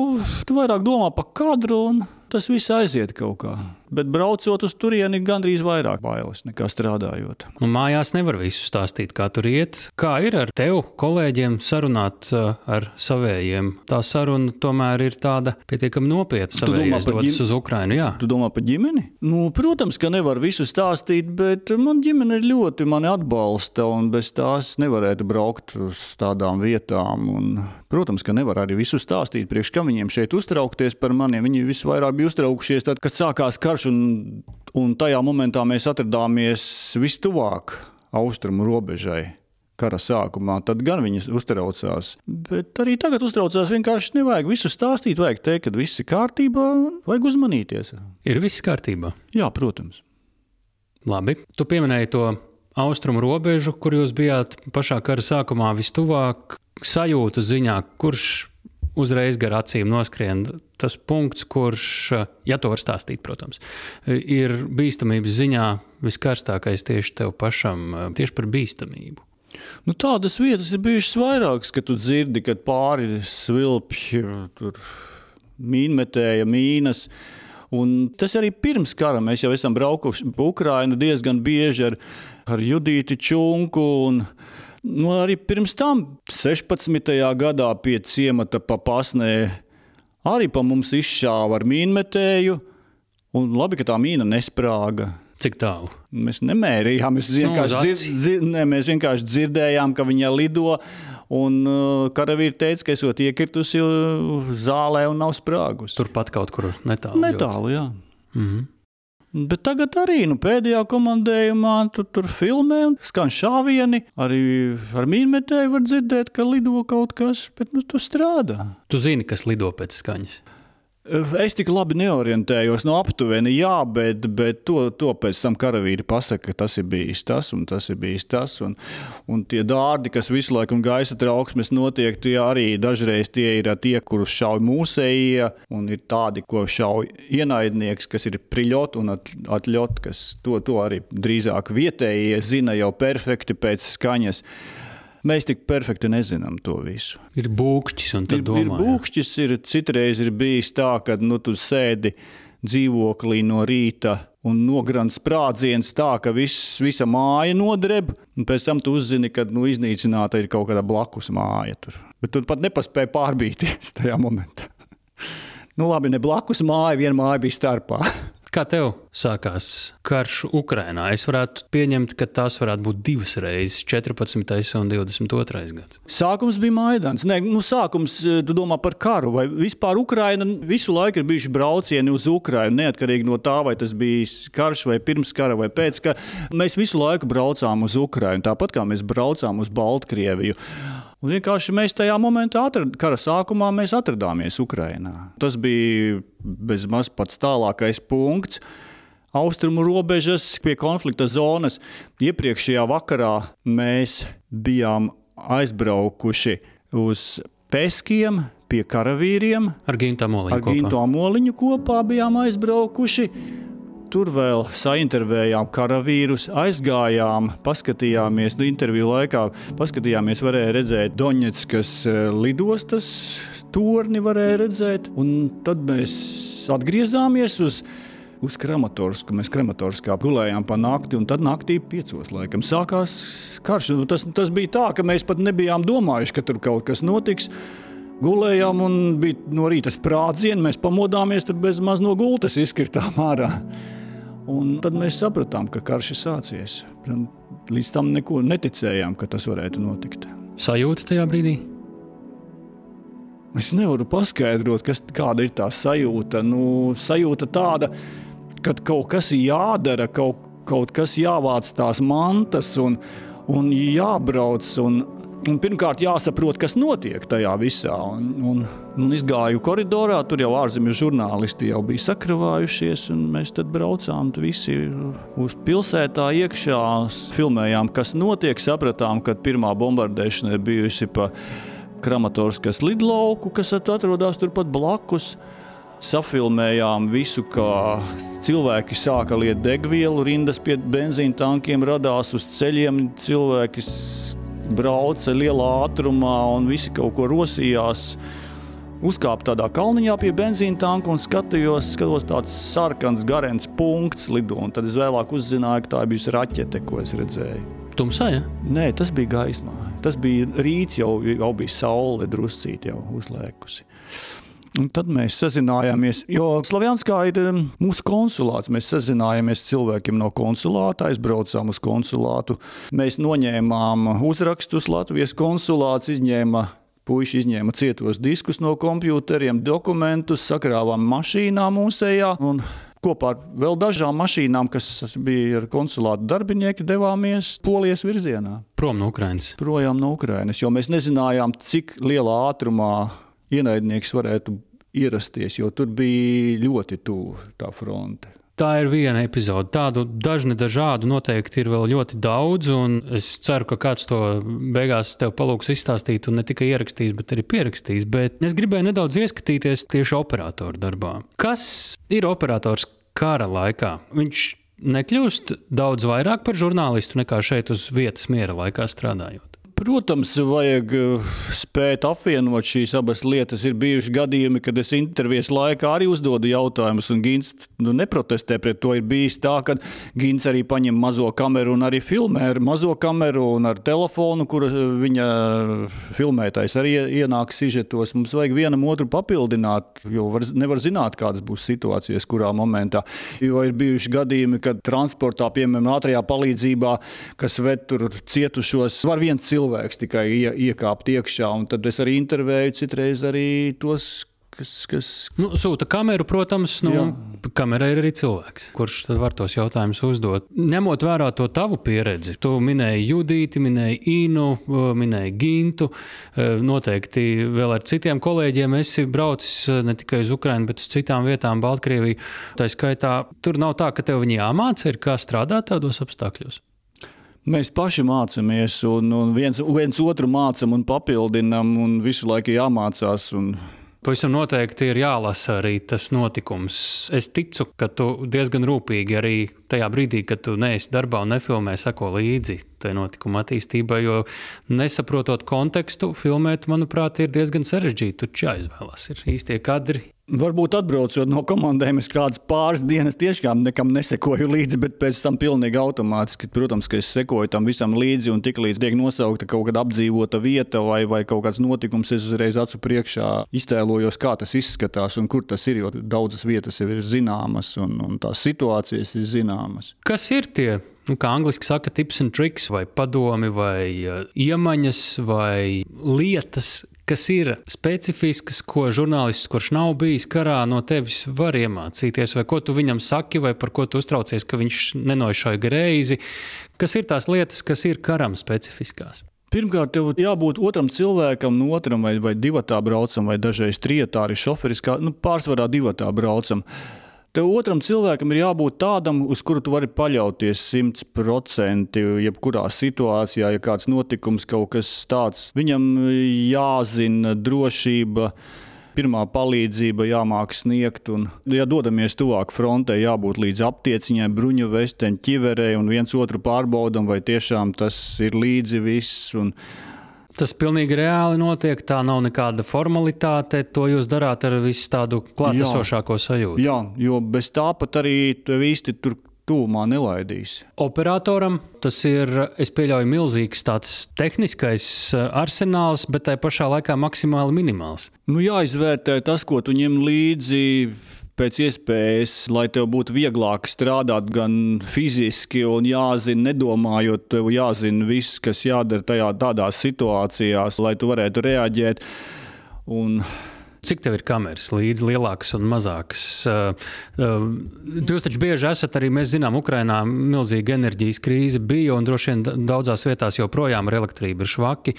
tu vairāk domā par kadru un tas viss aiziet kaut kā. Bet braucot uz turieni, gandrīz vairāk bailes nekā strādājot. Un mājās nevar visu stāstīt, kā tur iet. Kā ir ar tevi, kolēģiem, sarunāt uh, ar savējiem? Tā saruna tomēr ir tāda pietiekami nopietna. Savējies dodas uz Ukrajinu. Jā. Tu domā par ģimeni? Nu, protams, ka nevar visu stāstīt, bet man ģimene ļoti mani atbalsta, un bez tās nevarētu braukt uz tādām vietām. Un, protams, ka nevar arī visu stāstīt. Priekš kam viņiem šeit uztraukties par maniem? Viņi visvairāk bija uztraukšies tad, kad sākās karš karš, un, un tajā momentā mēs atrodāmies vistuvāk austrumu robežai. kara sākumā, tad gan viņi uztraucās. Bet arī tagad uztraucās. Vienkārši nevajag visu stāstīt, vajag teikt, ka viss ir kārtībā, vajag uzmanīties. Ir viss kārtībā. Jā, protams. Labi. Tu pieminēji to austrumu robežu, kur jūs bijāt pašā kara sākumā vistuvāk. Sajūtu ziņā, kurš uzreiz gar acīm noskrien tas punkts, kurš, ja to var stāstīt, protams, ir bīstamības ziņā viskarstākais tieši tev pašam, tieši par bīstamību. Nu, tādas vietas ir bijušas vairākas, kad tu dzirdi, kad pāri svilpji, mīnmetēja mīnas. Un tas arī pirms kara mēs jau esam braukuši pa Ukrajinu diezgan bieži ar, ar Judīti Čunku. Un, nu, arī pirms tam, 16. gadā, pie ciemata pa pasnē, arī pa mums izšāva ar mīnmetēju. Un labi, ka tā mīna nesprāga. Cik tālu? Mēs nemērījām, mēs vienkārši, Nu, dzir, dzir, ne, mēs vienkārši dzirdējām, ka viņa lido. Un uh, karavīri teica, ka esot iekritusi uh, zālē un nav sprāgusi. Turpat kaut kur netālu. Netālu, jā. Mhm. Bet tagad arī nu, pēdējā komandējumā tu tur filmē un skan šāvieni. Arī ar mīnmetēju var dzirdēt, ka lido kaut kas, bet nu, tu strādā. Tu zini, kas lido pēc skaņas. Es tik labi neorientējos no aptuveni, jā, bet, bet to, to pēc tam karavīri pasaka, ka tas ir bijis tas un tas ir bijis tas. Un, un tie dārdi, kas visu laiku un gaisa trauksmes notiek, tie arī dažreiz tie ir tie, kurus šauj mūsējie, un ir tādi, ko šauj ienaidnieks, kas ir priļot un at- atļot, kas to, to arī drīzāk vietējie zina jau perfekti pēc skaņas. Mēs tik perfekti nezinām to visu. Ir būkšķis, un tad Ir, ir domā, jā. būkšķis, ir citreiz ir bijis tā, ka nu, tu sēdi dzīvoklī no rīta un nogrants sprādziens tā, ka viss, visa māja nodreb, un pēc tam tu uzzini, ka nu, iznīcināta ir kaut kāda blakus māja. Tur. Bet tu pat nepaspēji pārbīties tajā momentā. Nu, labi, ne blakus māja, viena māja bija starpā. Kā tev sākās karš Ukrajinā? Es varētu pieņemt, ka tās varētu būt divas reizes, 14. un 22. gads. Sākums bija Maidans. Nē, nu, sākums, eh, tu domā par karu, vai vispār Ukraina visu laiku ir bijuši braucieni uz Ukrajinu, neatkarīgi no tā, vai tas bija karš, vai pirms kara, vai pēc kara. Mēs visu laiku braucām uz Ukrajinu, tāpat kā mēs braucām uz Baltkrieviju. Un vienkārši mēs tajā momentā, atrad, kara sākumā, mēs atradāmies Ukrajinā. Tas bija bezmaz pats tālākais punkts. Austrumu robežas pie konflikta zonas. Iepriekšējā vakarā mēs bijām aizbraukuši uz Peskiem pie karavīriem. Ar Gintu Amoliņu kopā bijām aizbraukuši. Tur vēl saintervējām karavīrus, aizgājām, paskatījāmies, nu, interviju laikā paskatījāmies, varēja redzēt Doņetskas eh, lidostas torni, varēja redzēt. Un tad mēs atgriezāmies uz, uz Kramatorsku. Mēs Kramatorskā gulējām pa nakti, un tad naktī piecos laikam sākās karš. Nu, Tas, tas bija tā, ka mēs pat nebijām domājuši, ka tur kaut kas notiks. Gulējām, un bija no rīta sprādziens. Mēs pamodāmies, tur bez maz no gultas izkritām ārā. Un tad mēs sapratām, ka karš ir sācies. Līdz tam neko neticējām, ka tas varētu notikt. Sajūta tajā brīdī? Es nevaru paskaidrot, kas, kāda ir tā sajūta. Nu, sajūta tāda, ka kaut kas ir jādara, kaut, kaut kas jāvāc tās mantas un, un jābrauc. Un, un pirmkārt, jāsaprot, kas notiek tajā visā. Un, un, un izgāju koridorā, tur jau ārzemju žurnālisti jau bija sakravājušies, mēs tad braucām tu visi uz pilsētā iekšā, filmējām, kas notiek, sapratām, ka pirmā bombardēšana ir bijusi pa Kramatorskas lidlauku, kas atrodas turpat blakus. Safilmējām visu, kā cilvēki sāka liet degvielu, rindas pie benzīna tankiem radās uz ceļiem. Cilvēki brauca lielā ātrumā un visi kaut ko rosījās. Uzkāpu tādā kalniņā pie benzīna tanka un skatījos, skatos tāds sarkans, garants punkts lido. Tad es vēlāk uzzināju, ka tā bija raķete, ko es redzēju. Tumsā, ja? Nē, tas bija gaismā. Tas bija rīts, jau, jau bija saule druscīt jau uzlēkusi. Un tad mēs sazinājāmies, jo Slavjanskā ir um, mūsu konsulāts. Mēs sazinājāmies cilvēkiem no konsulāta, aizbraucām uz konsulātu. Mēs noņēmām uzrakstus Latvijas konsulāts, izņēma Puisši izņēma cietos diskus no kompjuteriem, dokumentus, sakrāvām mašīnā mūsējā un Kopā ar vēl dažām mašīnām, kas bija ar konsulātu darbinieki, devāmies Polijas virzienā. Prom no Ukrainas. Projām no Ukrainas, jo mēs nezinājām, cik lielā ātrumā ienaidnieks varētu ierasties, jo tur bija ļoti tuvu tā fronte. Tā ir viena epizode. Tādu dažni dažādu noteikti ir vēl ļoti daudz, un es ceru, ka kāds to beigās tev palūgs izstāstīt, un ne tikai ierakstīs, bet arī pierakstīs. Bet es gribēju nedaudz ieskatīties tieši operatoru darbā. Kas ir operators kara laikā? Viņš nekļūst daudz vairāk par žurnālistu nekā šeit uz vietas miera laikā strādājot. Protams, vajag eh, spēt apvienot šīs abas lietas. Ir bijuši gadījumi, kad es intervijas laikā arī uzdodu jautājumus, un Gins nu, neprotestē pret to. Ir bijis tā, ka Gins arī paņem mazo kameru un arī filmē ar mazo kameru un ar telefonu, kur eh, viņa filmētājs arī ienāk sižetos. Mums vajag vienam otru papildināt, jo var, nevar zināt, kādas būs situācijas, kurā momentā. Jo ir bijuši gadījumi, kad transportā, piemēram, ātrajā palīdzībā, kas ved tur cietušos, var viens cilvēks cilvēks tikai ie, iekāpt iekšā. Tad es arī intervēju citreiz arī tos. Kas, kas... Nu, sūta kameru, protams, nu, kamera ir arī cilvēks, kurš var tos jautājumus uzdot. Ņemot vērā to tavu pieredzi, tu minēji Judīti, minēji Inu, minēji Gintu. Noteikti vēl ar citiem kolēģiem esi braucis ne tikai uz Ukrajinu, bet uz citām vietām, Baltkrieviju. Tā skaitā, tur nav tā, ka tev viņi jāmāca, ir kā strādāt tādos apstākļos. Mēs paši mācāmies, un, un viens, viens otru mācām un papildinām, un visu laiku jāmācās. Un... Pavisam noteikti ir jālasa arī tas notikums. Es ticu, ka tu diezgan rūpīgi arī tajā brīdī, kad tu neesi darbā un nefilmē, sako līdzi tai notikuma attīstībai, jo nesaprotot kontekstu, filmēt, manuprāt, ir diezgan sarežģīti. Tur jāizvēlas. Ir īstie kadri, Varbūt atbraucot no komandām, es kādas pāris dienas tiešām nekam nesekoju līdzi, bet pēc tam pilnīgi automātiski, protams, ka es sekoju tam visam līdzi. Un tiklīdz tiek nosaukta kaut kāda apdzīvota vieta vai, vai kaut kāds notikums, es uzreiz acu priekšā iztēlojos, kā tas izskatās un kur tas ir. Jo daudzas vietas jau ir zināmas un, un tās situācijas ir zināmas. Kas ir tie nu, kā angļuiski saka, tips un triks, vai padomi, vai uh, iemaņas, vai lietas, kas ir specifiskas, ko žurnālists, kurš nav bijis karā, no tevis var iemācīties, vai ko tu viņam saki, vai par ko tu uztraucies, ka viņš nenošauja greizi. Kas ir tās lietas, kas ir karam specifiskās? Pirmkārt, tev jābūt otram cilvēkam, no otram vai, vai divatā braucam, vai dažreiz trijotā arī šoferis, kā nu, pārsvarā divatā braucam. Tev otram cilvēkam ir jābūt tādam, uz kuru tu vari paļauties simtprocentīgi. Jebkurā situācijā, ja kāds notikums, kaut kas tāds, viņam jāzina drošība pirmā palīdzība jāmāk sniegt. Un, ja dodamies tuvāk frontē, jābūt līdz aptieciņai, bruņu vesteņu, ķiverei un viens otru pārbaudam, vai tiešām tas ir līdzi viss. Un, Tas pilnīgi reāli notiek. Tā nav nekāda formalitāte. To jūs darāt ar visu tādu klātesošāko sajūtu. Jā, jo bez tā pat arī tev īsti tur tūmā nelaidīs. Operatoram tas ir, es pieļauju, milzīgs tāds tehniskais eh, arsenāls, bet tajā pašā laikā maksimāli minimāls. Nu, jāizvērtē tas, ko tu ņem līdzi pēc iespējas, lai tev būtu vieglāk strādāt gan fiziski, un jāzina, nedomājot, tev jāzina viss, kas jādara tajā tādās situācijās, lai tu varētu reaģēt. Un Cik tev ir kameras līdzi, lielākas un mazākas? Uh, uh, jūs taču bieži esat arī, mēs zinām, Ukrainā milzīga enerģijas krīze bija, un droši vien daudzās vietās joprojām ar elektrību ir švaki.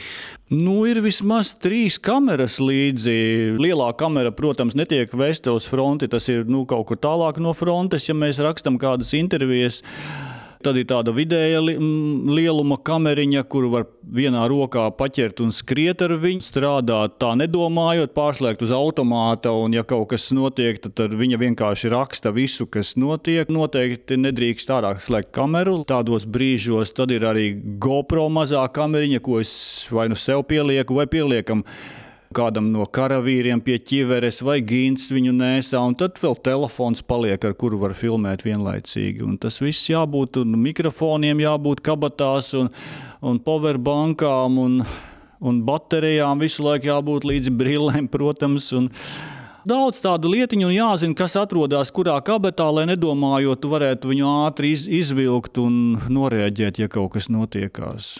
Nu, ir vismaz trīs kameras līdzi. Lielā kamera, protams, netiek vēsta uz fronti. Tas ir nu, kaut kur tālāk no frontes, ja mēs rakstām kādas intervijas. Tad ir tāda vidēja lieluma kameriņa, kuru var vienā rokā paķert un skriet ar viņu, strādāt tā nedomājot, pārslēgt uz automāta. Un, ja kaut kas notiek, tad, viņa vienkārši raksta visu, kas notiek. Noteikti nedrīkst ārā slēgt kameru. Tādos brīžos tad ir arī GoPro mazā kameriņa, ko es vai nu sev pielieku, vai pieliekam kādam no karavīriem pie ķiveres vai gīns viņu nēsā, un tad vēl telefons paliek, ar kuru var filmēt vienlaicīgi. Un tas viss jābūt, un mikrofoniem jābūt kabatās, un, un powerbankām, un, un baterijām visu laiku jābūt līdz brillēm, protams. Un, Daudz tādu lietiņu, un jāzina, kas atrodas kurā kabatā, lai nedomājot, varētu viņu ātri iz, izvilkt un noreaģēt, ja kaut kas notiekās.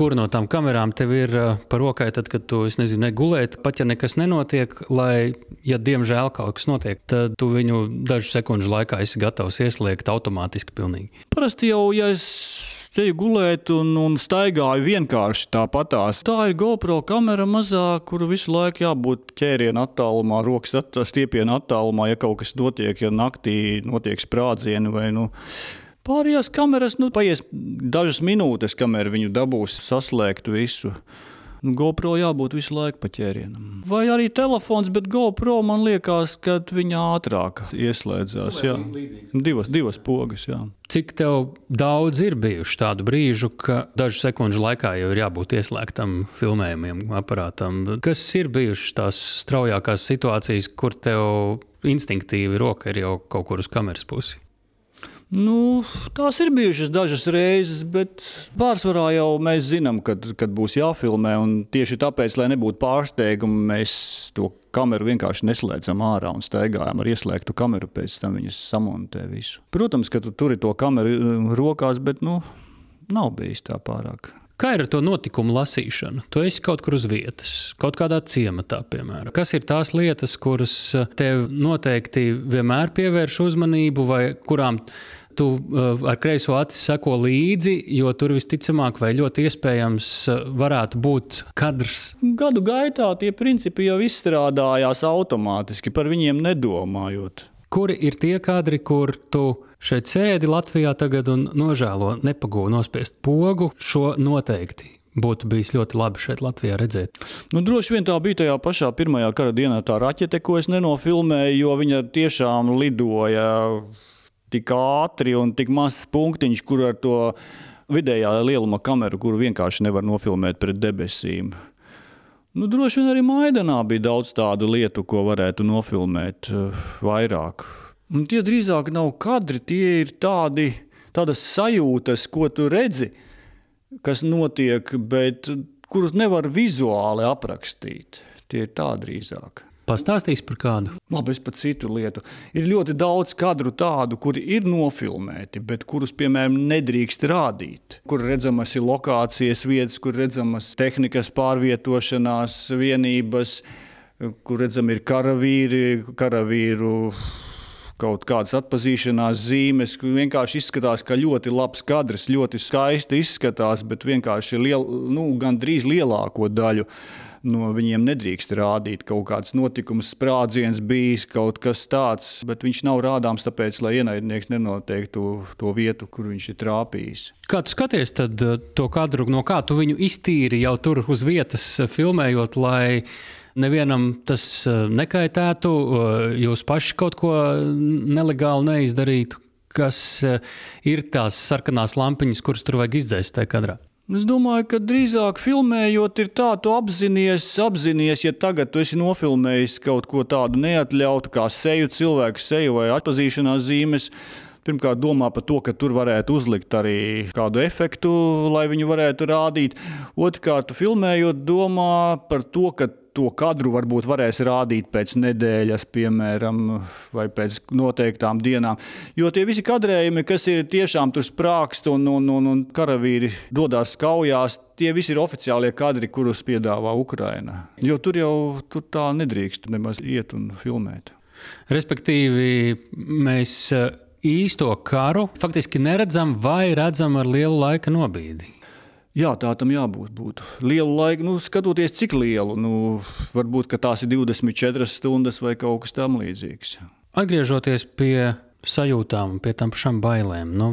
Kur no tām kamerām tev ir uh, par rokai, tad, kad tu nezinu, negulēt, pat ja nekas nenotiek, lai, ja diemžēl kaut kas notiek, tad tu viņu dažu sekundžu laikā esi gatavs ieslēgt automātiski. Pilnīgi. Parasti jau, ja es te gulēt un, un staigāju vienkārši tāpatās. Tā ir GoPro kamera mazā, kuru visu laiku jābūt ķērienu attālumā, rokas stiepienu attālumā, ja kaut kas notiek, ja naktī notiek sprādzieni vai nu. Pārējās kameras, nu, paies dažas minūtes, kamēr viņu dabūs saslēgt visu. Nu, GoPro jābūt visu laiku pa ķērienam. Vai arī telefons, bet GoPro man liekas, ka viņa ātrāk ieslēdzās. Jā, divas, divas pogas. Jā. Cik tev daudz ir bijuši tādu brīžu, ka dažu sekundžu laikā jau ir jābūt ieslēgtam filmējumiem, aparātam? Kas ir bijušas tās straujākās situācijas, kur tev instinktīvi roka ir jau kaut kur uz kameras pusi? Nu, tās ir bijušas dažas reizes, bet pārsvarā jau mēs zinām, kad, kad būs jāfilmē. Tieši tāpēc, lai nebūtu pārsteigumu, mēs to kameru vienkārši neslēdzam ārā un staigājam ar ieslēgtu kameru, pēc tam viņas samontē visu. Protams, ka tu turi to kameru uh, rokās, bet nu, nav bijis tā pārāk. Kā ir ar to notikumu lasīšanu? Tu esi kaut kur uz vietas, kaut kādā ciematā, piemēram. Kas ir tās lietas, kuras uh, tev noteikti vienmēr pievērš uzmanību, vai kurām tu uh, ar kreiso aci seko līdzi, jo tur visticamāk, vai ļoti iespējams, uh, varētu būt kadrs. Gadu gaitā tie principi jau izstrādājās automātiski, par viņiem nedomājot. Kuri ir tie kadri, kur tu šeit sēdi Latvijā tagad un nožēlo nepagūnu nospiest pogu? Šo noteikti būtu bijis ļoti labi šeit Latvijā redzēt. Nu, droši vien tā bija tajā pašā pirmajā kara dienā tā raķete, ko es nenofilmēju, jo viņa tiešām lidoja tik ātri un tik mazs punktiņš, kur ar to vidējā lieluma kameru, kuru vienkārši nevar nofilmēt pret debesīm. Nu, droši vien arī Maidanā bija daudz tādu lietu, ko varētu nofilmēt uh, vairāk. Un tie drīzāk nav kadri, tie ir tādi, tādas sajūtas, ko tu redzi, kas notiek, bet kurus nevar vizuāli aprakstīt. Tie ir tā drīzāk. Pastāstīs par kādu? Labi, es par citu lietu. Ir ļoti daudz kadru tādu, kuri ir nofilmēti, bet kurus, piemēram, nedrīkst rādīt. Kur redzamas ir lokācijas vietas, kur redzamas tehnikas pārvietošanās vienības, kur redzam ir karavīri, karavīru kaut kādas atpazīšanās zīmes. Vienkārši izskatās, ka ļoti labs kadrs, ļoti skaisti izskatās, bet vienkārši liel, nu, gandrīz lielāko daļu no viņiem nedrīkst rādīt kaut kāds notikums, sprādziens bijis, kaut kas tāds, bet viņš nav rādāms tāpēc, lai ienaidnieks nenoteiktu to vietu, kur viņš ir trāpījis. Kā tu skaties tad eh, to kadru, no kā tu viņu iztīri jau tur uz vietas eh, filmējot, lai nevienam tas eh, nekaitētu, jūs paši kaut ko nelegāli neizdarītu? Kas ir tās sarkanās lampiņas, kuras tur vajag izdzēst tajā kadrā? Es domāju, ka drīzāk filmējot, ir tā, tu apzinājies, apzinājies, ja tagad tu esi nofilmējis kaut ko tādu neatļautu, kā seju, cilvēku seju vai atpazīšanās zīmes. Pirmkārt, domā par to, ka tur varētu uzlikt arī kādu efektu, lai viņu varētu rādīt. Otrkārt, filmējot, domā par to, ka to kadru varbūt varēs rādīt pēc nedēļas, piemēram, vai pēc noteiktām dienām. Jo tie visi kadrējumi, kas ir tiešām tur sprākst un, un, un, un karavīri dodas kaujās, tie visi ir oficiālie kadri, kurus piedāvā Ukraina. Jo tur jau tur tā nedrīkst nemaz iet un filmēt. Respektīvi, mēs eh, īsto karu faktiski neredzam vai redzam ar lielu laika nobīdi. Jā, tā tam jābūt. Būtu. Lielu laiku, nu, skatoties, cik lielu, nu, varbūt tās ir 24 stundas vai kaut kas tamlīdzīgs. Atgriežoties pie sajūtām, pie tam pašām bailēm. Nu,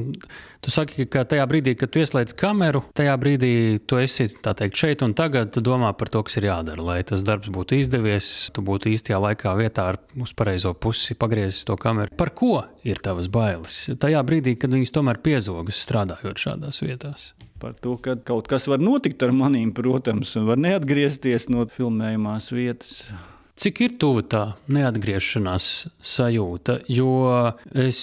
tu saki, ka tajā brīdī, kad tu ieslēdz kameru, tajā brīdī tu esi teikt, šeit un tagad, tu domā par to, kas ir jādara, lai tas darbs būtu izdevies, tu būtu īstajā laikā vietā ar uz pareizo pusi pagriezis to kameru. Par ko ir tavas bailes? Tajā brīdī, kad viņas tomēr piezogas strādājot šādās vietās par to, ka kaut kas var notikt ar maniem, protams, un var neatgriezties no filmējumās vietas. Cik ir tuva tā neatgriešanās sajūta? Jo es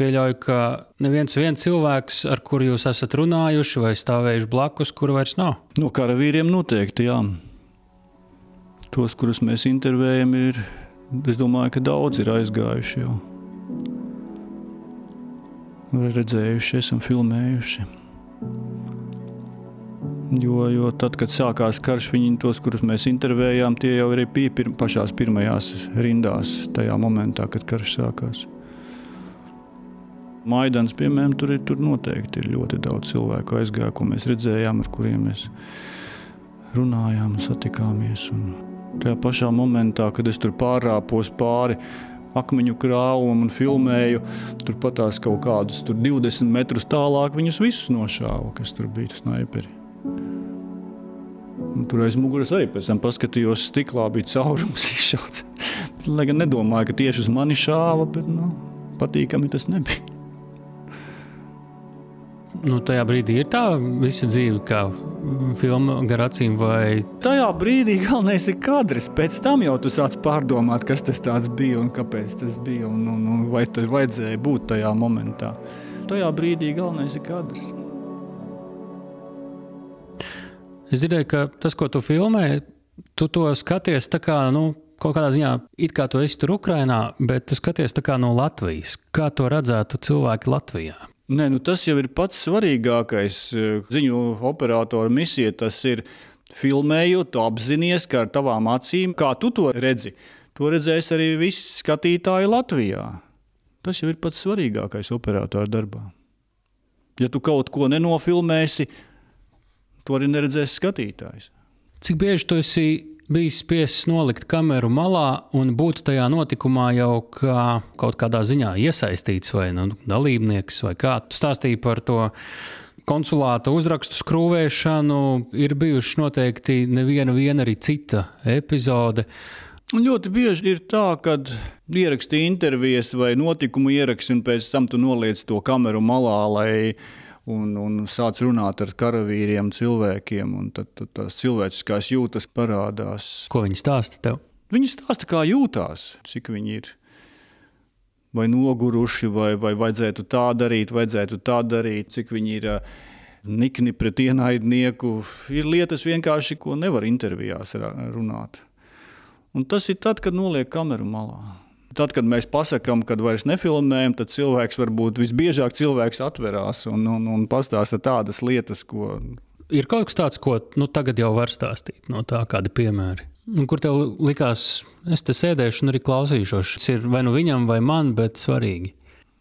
pieļauju, ka neviens cilvēks, ar kuru jūs esat runājuši vai stāvējuši blakus, kuru vairs nav. No karavīriem noteikti, jā. Tos, kurus mēs intervējam, ir, es domāju, ka daudz ir aizgājuši jau. Redzējuši, esam filmējuši. Jo, jo tad, kad sākās karš, viņi tos, kurus mēs intervējām, tie jau arī bija pir pašās pirmajās rindās, tajā momentā, kad karš sākās. Maidans, piemēram, tur, ir, tur noteikti ir ļoti daudz cilvēku aizgājuši, ko mēs redzējām, ar kuriem mēs runājām, satikāmies. Un tajā pašā momentā, kad es tur pārāpos pāri akmeņu krāvumu un filmēju, turpat tās kaut kādus 20 metrus tālāk, viņus visus nošāva, kas tur bija snaiperi. Un tur aiz muguras arī pēc tam paskatījos, stiklā bija caurums izšauts. Lai gan nedomāju, ka tieši uz mani šāva, bet nu, patīkami tas nebija. Nu, tajā brīdī ir tā visa dzīve, kā filma gar acīm. Vai... Tajā brīdī galvenais ir kadrs. Pēc tam jau tu sāc pārdomāt, kas tas bija un kāpēc tas bija. Un, un, un vai tur vajadzēja būt tajā momentā. Tajā brīdī galvenais ir kadrs. Es dzirdēju, ka tas, ko tu filmē, tu to skaties tā kā, nu, kaut kādā ziņā, it kā tu esi tur Ukrainā, bet tu skaties kā no Latvijas. Kā to redzētu cilvēki Latvijā? Nē, nu tas jau ir pats svarīgākais ziņu operatora misija. Tas ir filmējot, tu apzinājies, ka ar tavām acīm, kā tu to redzi, to redzēs arī visi skatītāji Latvijā. Tas jau ir pats svarīgākais operatora darbā. Ja tu kaut ko nenofilmēsi, to arī neredzēs skatītājs. Cik bieži tu esi bijis spiests nolikt kameru malā un būt tajā notikumā jau kā kaut kādā ziņā iesaistīts vai nu, dalībnieks, vai kā tu stāstīji par to konsulāta uzrakstu skrūvēšanu. Ir bijuši noteikti neviena arī cita epizode. Un ļoti bieži ir tā, ka ieraksti intervijas vai notikumu ieraksti, un pēc tam tu noliec to kameru malā, lai un, un sāc runāt ar karavīriem, cilvēkiem, un tad, tad tās cilvēciskās jūtas parādās. Ko viņi stāsta tev? Viņi stāsta, kā jūtās, cik viņi ir. Vai noguruši, vai, vai vajadzētu tā darīt, vajadzētu tā darīt, cik viņi ir uh, nikni pret ienaidnieku. Ir lietas vienkārši, ko nevar intervijās runāt. Un tas ir tad, kad noliek kameru malā. Tad, kad mēs pasakām, kad vairs nefilmējam, tad cilvēks varbūt visbiežāk cilvēks atverās un, un, un pastāsta tādas lietas, ko. Ir kaut kas tāds, ko nu, tagad jau var stāstīt no tā, kādi piemēri. Un kur tev likās, es te sēdēšu un arī klausīšos. Tas ir vai nu viņam, vai man, bet svarīgi.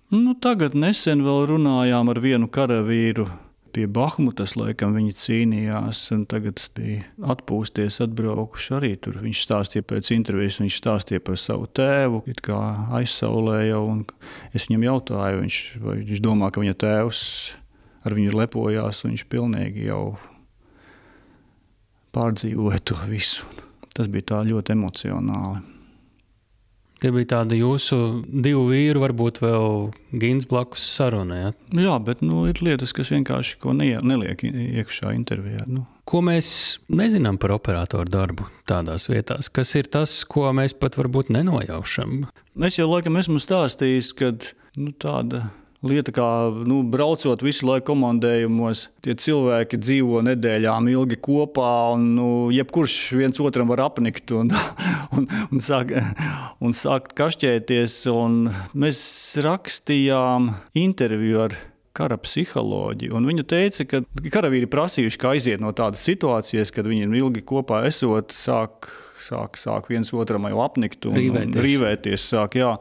Nu, tagad nesen vēl runājām ar vienu karavīru pie Bahmutas, laikam viņi cīnījās, un tagad bija atpūsties, atbraukuši arī tur. Viņš stāstīja pēc intervijas, viņš stāstīja par savu tēvu, kā aizsaulē jau, un es viņam jautāju, viņš, vai viņš domā, ka viņa tēvs ar viņu lepojās, un viņš pilnīgi jau pārdzīvoja to visu. Tas bija tā ļoti emocionāli. Tie bija tādi jūsu divu vīru, varbūt vēl Gins blakus sarunai. Ja? Jā, bet nu, ir lietas, kas vienkārši ne, neliek iekšā intervijā. Nu. Ko mēs nezinām par operatoru darbu tādās vietās? Kas ir tas, ko mēs pat varbūt nenojaušam? Es jau laikam esmu stāstījis, ka nu, tāda lieta, kā nu, braucot visu laiku komandējumos, tie cilvēki dzīvo nedēļām ilgi kopā, un nu, jebkurš viens otram var apnikt un, un, un, sāk, un sākt kašķēties. Un mēs rakstījām interviju ar kara psiholoģiju. Viņa teica, ka karavīri prasījuši, kā aiziet no tādas situācijas, kad viņi ilgi kopā esot, sāk, sāk, sāk viens otram jau apnikt un rīvēties. Un rīvēties sāk, jā.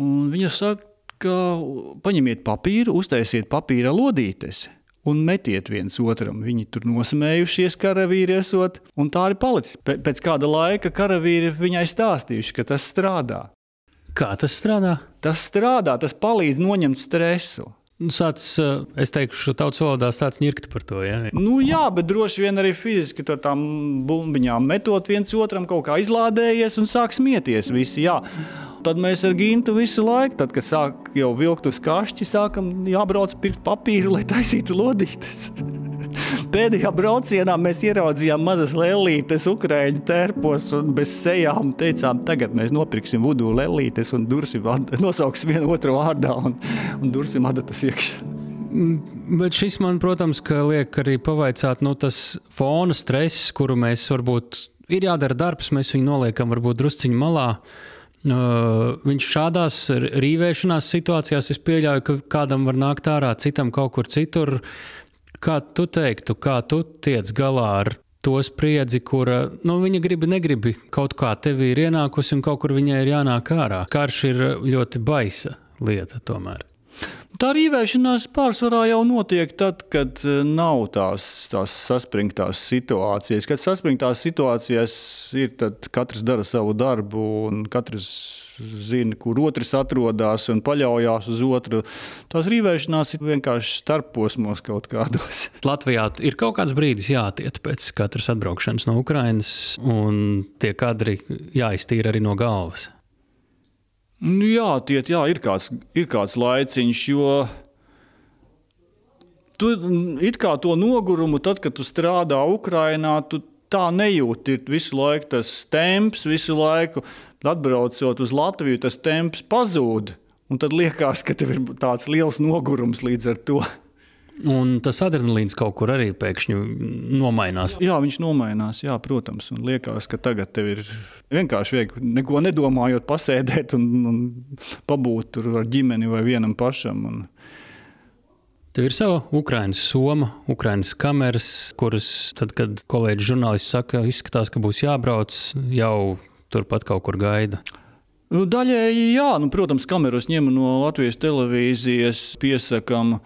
un viņa saka, ka paņemiet papīru, uztaisiet papīra lodītes. Un metiet viens otram. Viņi tur nosmējušies, karavīri esot, un tā arī palicis. Pēc kāda laika karavīri viņai stāstījuši, ka tas strādā. Kā tas strādā? Tas strādā, tas palīdz noņemt stresu. Nu, sāc, eh, es teikšu, tautas valodā tāds ņirkt par to. Ja? Nu, jā, bet droši vien arī fiziski tur tām bumbiņām metot viens otram kaut kā izlādējies un sāk smieties visi. Jā. Tad mēs ar Gintu visu laiku, tad, kad sāk jau vilkt uz kašķi, sākam jābrauc pirkt papīru, lai taisītu lodītes. Pēdējā braucienā mēs ieraudzījām mazas lēlītes, ukrāņu tērpos un bez sejām. Teicām, tagad mēs nopirksim vudu lēlītes un dursim, nosauksim vienu otru vārdā un, un dursim adatas iekšā. Mm, bet šis man, protams, liek arī pavaicāt, nu, tas fona stress, kuru mēs varbūt ir jādara darbs, mēs viņu noliekam varbūt drusciņu malā. Uh, viņš šādās rīvēšanās situācijās, es pieļauju, ka kādam var nākt ārā, citam kaut kur citur. Kā tu teiktu, kā tu tiec galā ar to spriedzi, kura nu, viņa grib, negribi kaut kā tevi ir ienākusi un kaut kur viņai ir jānāk ārā? Karš ir ļoti baisa lieta tomēr. Tā rīvēšanās pārsvarā jau notiek tad, kad e, nav tās, tās saspringtās situācijas. Kad saspringtās situācijās ir, tad katrs dara savu darbu un katrs zina, kur otrs atrodas un paļaujas uz otru. Tās rīvēšanās ir vienkārši starposmos kaut kādos. Latvijā ir kaut kāds brīdis jātiet pēc katras atbraukšanas no Ukrainas, un tie kadri jāiztīra arī no galvas. Nu, jā, tiet, jā ir, kāds, ir kāds laiciņš, jo tu it kā to nogurumu, tad, kad tu strādā Ukrajinā, tu tā nejūti. Ir visu laiku tas temps, visu laiku atbraucot uz Latviju, tas temps pazūd. Un tad liekas, ka tev ir tāds liels nogurums līdz ar to. Un tas adrenalīns kaut kur arī pēkšņi nomainās. Jā, viņš nomainās, jā, protams. Un liekas, ka tagad tev ir vienkārši viegli neko nedomājot, pasēdēt un, un pabūt tur ar ģimeni vai vienam pašam. Un... Tev ir sava Ukraiņas soma, Ukraiņas kameras, kuras, tad, kad kolēģis žurnālists saka, izskatās, ka būs jābrauc, jau turpat kaut kur gaida. Nu, daļēji, jā, nu, protams, kameras ņem no Latvijas televīzijas, piesakām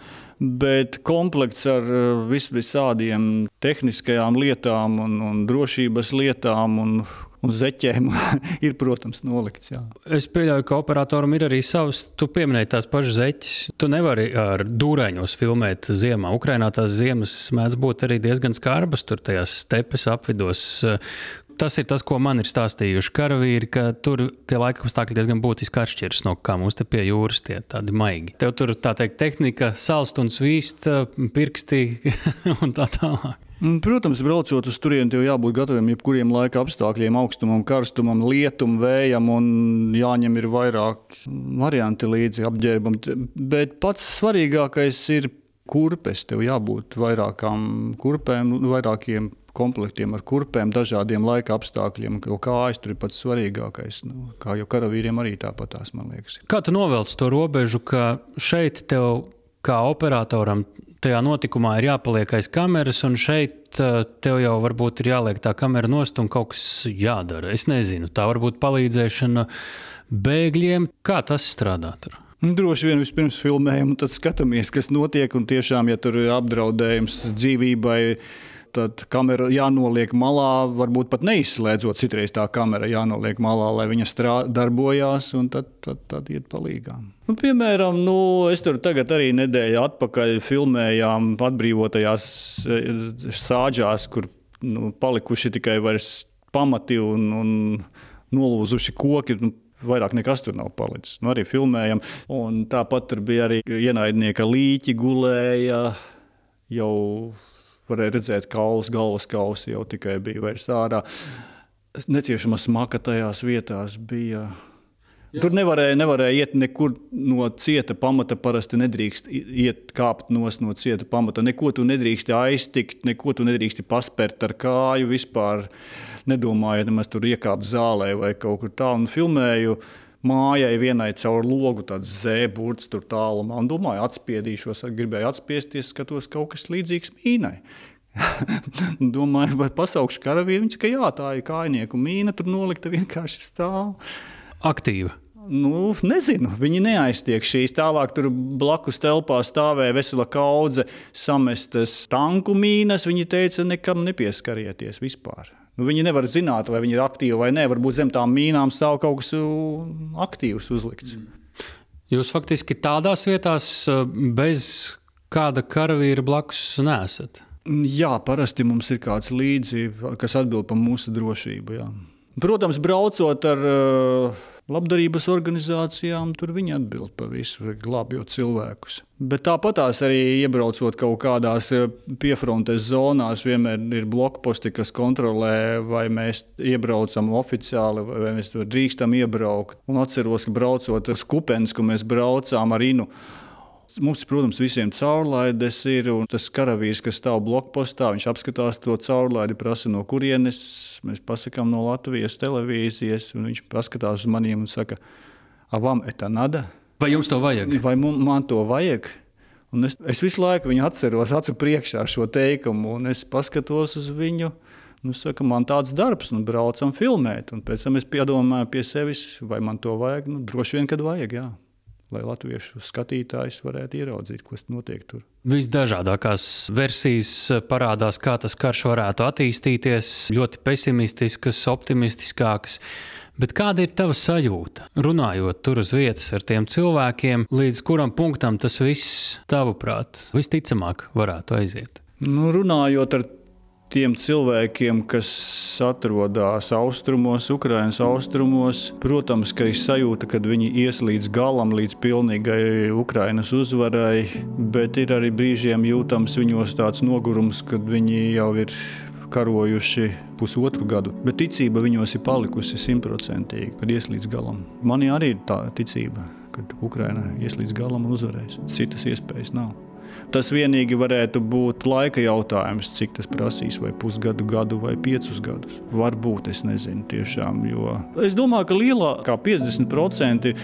bet komplekts ar eh, vis visādiem tehniskajām lietām un, un drošības lietām un, un zeķēm ir, protams, nolikts. Jā. Es pieļauju, ka operatoram ir arī savs. Tu pieminēji tās pašas zeķes. Tu nevari ar dūrēņos filmēt ziemā. Ukrainā tās ziemas mēdz būt arī diezgan skarbas, tur tajās stepes apvidos. Tas ir tas, ko man ir stāstījuši karavīri, ka tur tie laika apstākļi diezgan būtiski atšķiras no kā mums te pie jūras, tie tādi maigi. Tev tur tā teikt, tehnika, salst un svīst, pirksti un tā tālāk. Mm, protams, braucot uz turieni, tev jābūt gataviem jebkuriem laika apstākļiem, augstumam, karstumam, lietum, vējam, un jāņem ir vairāk varianti līdzi apģērbam. Bet pats svarīgākais ir kurpes. Tev jābūt vairākām kurpēm, vairākiem komplektiem ar kurpēm, dažādiem laika apstākļiem. Jo kājas tur ir pats svarīgākais. Nu, kā jau karavīriem arī tāpatās, man liekas. Kā tu novelc to robežu, ka šeit tev kā operatoram tajā notikumā ir jāpaliek aiz kameras, un šeit uh, tev jau varbūt ir jāliek tā kamera nost un kaut kas jādara. Es nezinu, tā varbūt palīdzēšana bēgļiem. Kā tas strādā tur? Nu, droši vien vispirms filmējam, un tad skatāmies, kas notiek. Un tiešām, ja tur ir apdraudējums dzīvībai, tad kamera jānoliek malā, varbūt pat neizslēdzot. Citreiz tā kamera jānoliek malā, lai viņa strā, darbojās, un tad, tad, tad iet palīgā. Nu, piemēram, nu, es tur tagad arī nedēļu atpakaļ filmējām atbrīvotajās eh, sāģās, kur nu, palikuši tikai pamati un, un nolūzuši koki. Nu, Vairāk nekas tur nav palicis. Nu, arī filmējam. Un tāpat tur bija arī ienaidnieka līķi gulēja jau varēja redzēt kaulus, galvas kausi jau tikai bija vairs ārā. Neciešama smaka tajās vietās bija. Jā. Tur nevarēja, nevarēja iet nekur no cieta pamata. Parasti nedrīkst iet kāpt no cieta pamata. Neko tu nedrīkst aiztikt, neko tu nedrīkst paspērt ar kāju. Vispār nedomājot, nemaz tur iekāpt zālē vai kaut kur tālu. Filmēju uh, mājai vienai caur logu, tāds zēburts tur tālumā. Un domāju, atspiedīšos, gribēju atspiesties, skatos kaut kas līdzīgs mīnai. domāju, vai pasaukšu karavīru, viņš ka jā, tā ir kājnieku mīna, tur nolikta vienkārši stāv. Aktīva. Nu, nezinu, viņi neaiztiek šīs. Tālāk tur blakus telpā stāvēja vesela kaudze samestas tanku mīnas. Viņi teica, nekam nepieskarieties vispār. Nu, viņi nevar zināt, vai viņi ir aktīvi vai nē. Varbūt zem tām mīnām stāv kaut kas aktīvs uzlikts. Jūs faktiski tādās vietās bez kāda karavīra blakus nesat. Jā, parasti mums ir kāds līdzi, kas atbild par mūsu drošību. Jā. Protams, braucot ar uh, labdarības organizācijām, tur viņi atbild par visu, glābjot cilvēkus. Bet tāpatās arī iebraucot kaut kādās uh, piefrontes zonās, vienmēr ir blokposti, kas kontrolē, vai mēs iebraucam oficiāli, vai mēs drīkstam iebraukt. Un atceros, ka braucot uz Kupens, kur mēs braucām ar Inu Mums, protams, visiem caurlaides ir, un tas karavīrs, kas stāv blokpostā, viņš apskatās to caurlaidi, prasa, no kurienes mēs pasakām no Latvijas televīzijas, un viņš paskatās uz maniem un saka, avam eta nada. Vai jums to vajag? Vai man to vajag? Un es, es visu laiku viņu atceros, acu priekšā šo teikumu, un es paskatos uz viņu. Nu, saka, man tāds darbs, un braucam filmēt. Un pēc tam es piedomāju pie sevis, vai man to vajag. Nu, droši vien, kad vajag. Jā lai latviešu skatītājs varētu ieraudzīt, kas notiek tur. Visdažādākās versijas parādās, kā tas karš varētu attīstīties, ļoti pesimistiskas, optimistiskākas. Bet kāda ir tava sajūta? Runājot tur uz vietas ar tiem cilvēkiem, līdz kuram punktam tas viss, tavuprāt, visticamāk varētu aiziet? Nu, runājot ar tiem cilvēkiem, kas atrodas austrumos, Ukraiņas austrumos. Protams, ka ir sajūta, ka viņi ies līdz galam, līdz pilnīgai Ukraiņas uzvarai, bet ir arī brīžiem jūtams viņos tāds nogurums, kad viņi jau ir karojuši pusotru gadu, bet ticība viņos ir palikusi simtprocentīgi, kad ies līdz galam. Man arī ir tā ticība, ka Ukraiņa ies līdz galam un uzvarēs. Citas iespējas nav. Tas vienīgi varētu būt laika jautājums, cik tas prasīs, vai pusgadu, gadu vai piecus gadus. Varbūt es nezinu tiešām, jo es domāju, ka lielākā 50%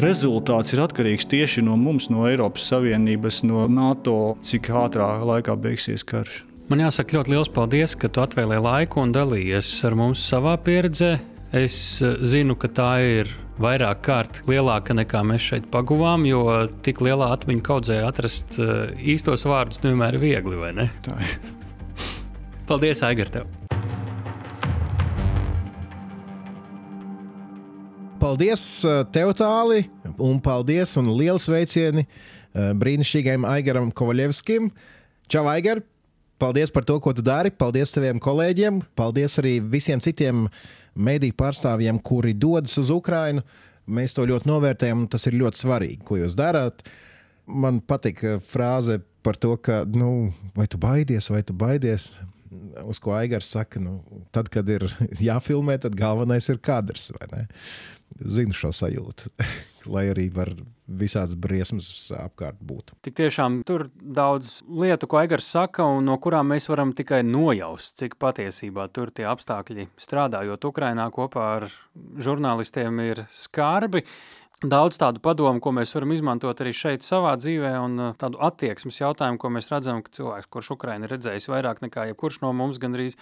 rezultāts ir atkarīgs tieši no mums, no Eiropas Savienības, no NATO, cik ātrā laikā beigsies karš. Man jāsaka ļoti liels paldies, ka tu atvēlēji laiku un dalījies ar mums savā pieredzē. Es eh, zinu, ka tā ir vairāk kārt lielāka nekā mēs šeit paguvām, jo tik lielā atmiņu kaudzē atrast uh, īstos vārdus nevienmēr ir viegli, vai ne? Tā ir. Paldies, Aigar! Tev. Paldies, eh, tev tāli, un paldies un liels veicieni eh, brīnišķīgajam Aigaram Kovaļevskim. Čau, Aigar! Paldies par to, ko tu dari. Paldies taviem kolēģiem. Paldies arī visiem citiem mediju pārstāvjiem, kuri dodas uz Ukrajinu. Mēs to ļoti novērtējam, un tas ir ļoti svarīgi, ko jūs darāt. Man patīk frāze par to, ka, nu, vai tu baidies, vai tu baidies. Uz ko Aigars saka, nu, tad, kad ir jāfilmē, tad galvenais ir kadrs. Zinu šo sajūtu, lai arī var visādas briesmas apkārt būtu. Tik tiešām tur daudz lietu, ko Egars saka, un no kurām mēs varam tikai nojaust, cik patiesībā tur tie apstākļi strādājot Ukrainā kopā ar žurnālistiem ir skarbi. Daudz tādu padomu, ko mēs varam izmantot arī šeit, savā dzīvē, un uh, tādu attieksmes jautājumu, ko mēs redzam, ka cilvēks, kurš Ukraiņu ir redzējis vairāk nekā jebkurš no mums, gandrīz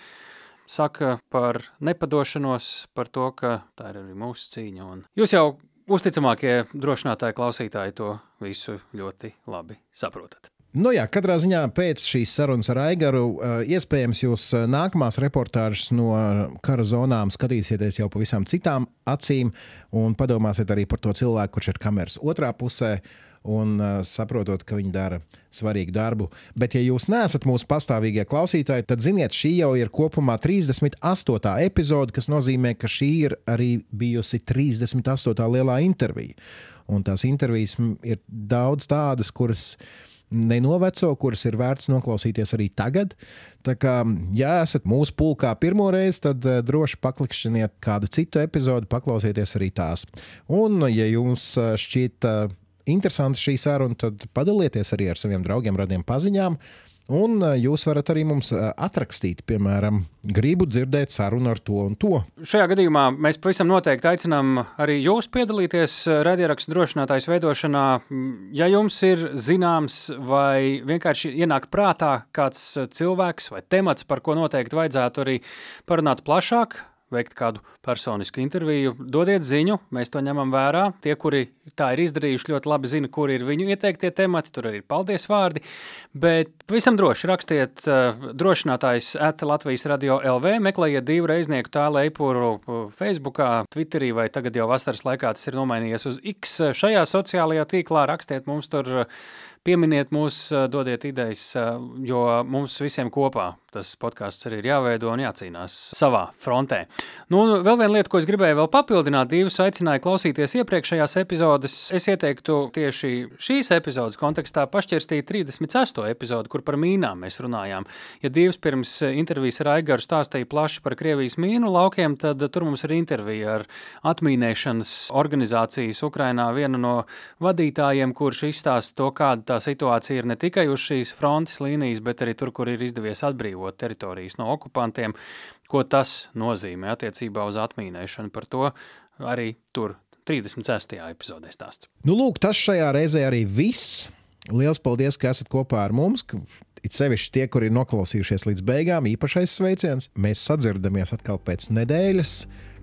saka par nepadošanos, par to, ka tā ir arī mūsu cīņa. Un jūs jau Uzticamākie drošinātāji klausītāji to visu ļoti labi saprotat. Nu jā, katrā ziņā pēc šīs sarunas ar Aigaru eh, iespējams jūs eh, nākamās reportāžas no kara zonām skatīsieties jau pavisam citām acīm un padomāsiet arī par to cilvēku, kurš ir kameras otrā pusē un uh, saprotot, ka viņi dara svarīgu darbu. Bet, ja jūs neesat mūsu pastāvīgie klausītāji, tad ziniet, šī jau ir kopumā 38. epizode, kas nozīmē, ka šī ir arī bijusi 38. lielā intervija. Un tās intervijas ir daudz tādas, kuras nenoveco, kuras ir vērts noklausīties arī tagad. Tā kā, ja esat mūsu pulkā pirmo reizi, tad uh, droši paklikšķiniet kādu citu epizodi, paklausieties arī tās. Un, ja jums šķiet, uh, interesanta šī saruna, tad padalieties arī ar saviem draugiem, radiem paziņām. Un eh, jūs varat arī mums eh, atrakstīt, piemēram, gribu dzirdēt sarunu ar to un to. Šajā gadījumā mēs pavisam noteikti aicinām arī jūs piedalīties eh, radiorakstu drošinātājs veidošanā. Ja jums ir zināms vai vienkārši ienāk prātā kāds cilvēks vai temats, par ko noteikti vajadzētu arī parunāt plašāk, veikt kādu personisku interviju, dodiet ziņu, mēs to ņemam vērā. Tie, kuri tā ir izdarījuši, ļoti labi zina, kur ir viņu ieteiktie temati, tur arī ir paldies vārdi. Bet pavisam droši rakstiet uh, drošinātājs at Latvijas radio LV, meklējiet divu reiznieku tālu eipuru uh, Facebookā, Twitterī vai tagad jau vasaras laikā tas ir nomainījies uz X. Šajā sociālajā tīklā rakstiet mums tur. Uh, Pieminiet mūs, dodiet idejas, jo mums visiem kopā tas podkāsts arī ir jāveido un jācīnās savā frontē. Nu, vēl viena lieta, ko es gribēju vēl papildināt, divus aicināju klausīties iepriekšējās epizodes. Es ieteiktu tieši šīs epizodes kontekstā pašķirstīt 36. epizodi, kur par mīnām mēs runājām. Ja divas pirms intervijas ar Aigaru stāstīja plaši par Krievijas mīnu laukiem, tad tur mums ir intervija ar atmīnēšanas organizācijas Ukrainā vienu no vadītājiem, kurš izstāsta to, kāda tā situācija ir ne tikai uz šīs frontes līnijas, bet arī tur, kur ir izdevies atbrīvot teritorijas no okupantiem. Ko tas nozīmē attiecībā uz atmīnēšanu? Par to arī tur 36. epizodē stāsts. Nu, lūk, tas šajā reizē arī viss. Liels paldies, ka esat kopā ar mums. It sevišķi tie, kuri ir noklausījušies līdz beigām, īpašais sveiciens. Mēs sadzirdamies atkal pēc nedēļas,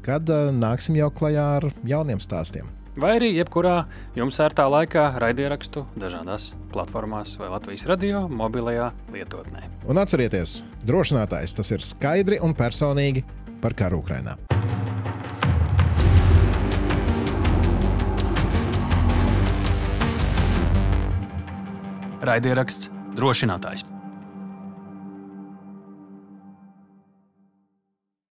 kad uh, nāksim jau klajā ar jauniem stāstiem. Vai arī jebkurā jums ērtā laikā raidierakstu dažādās platformās vai Latvijas radio mobilajā lietotnē. Un atcerieties, drošinātājs tas ir skaidri un personīgi par karu Ukrajinā. Raidieraksts drošinātājs.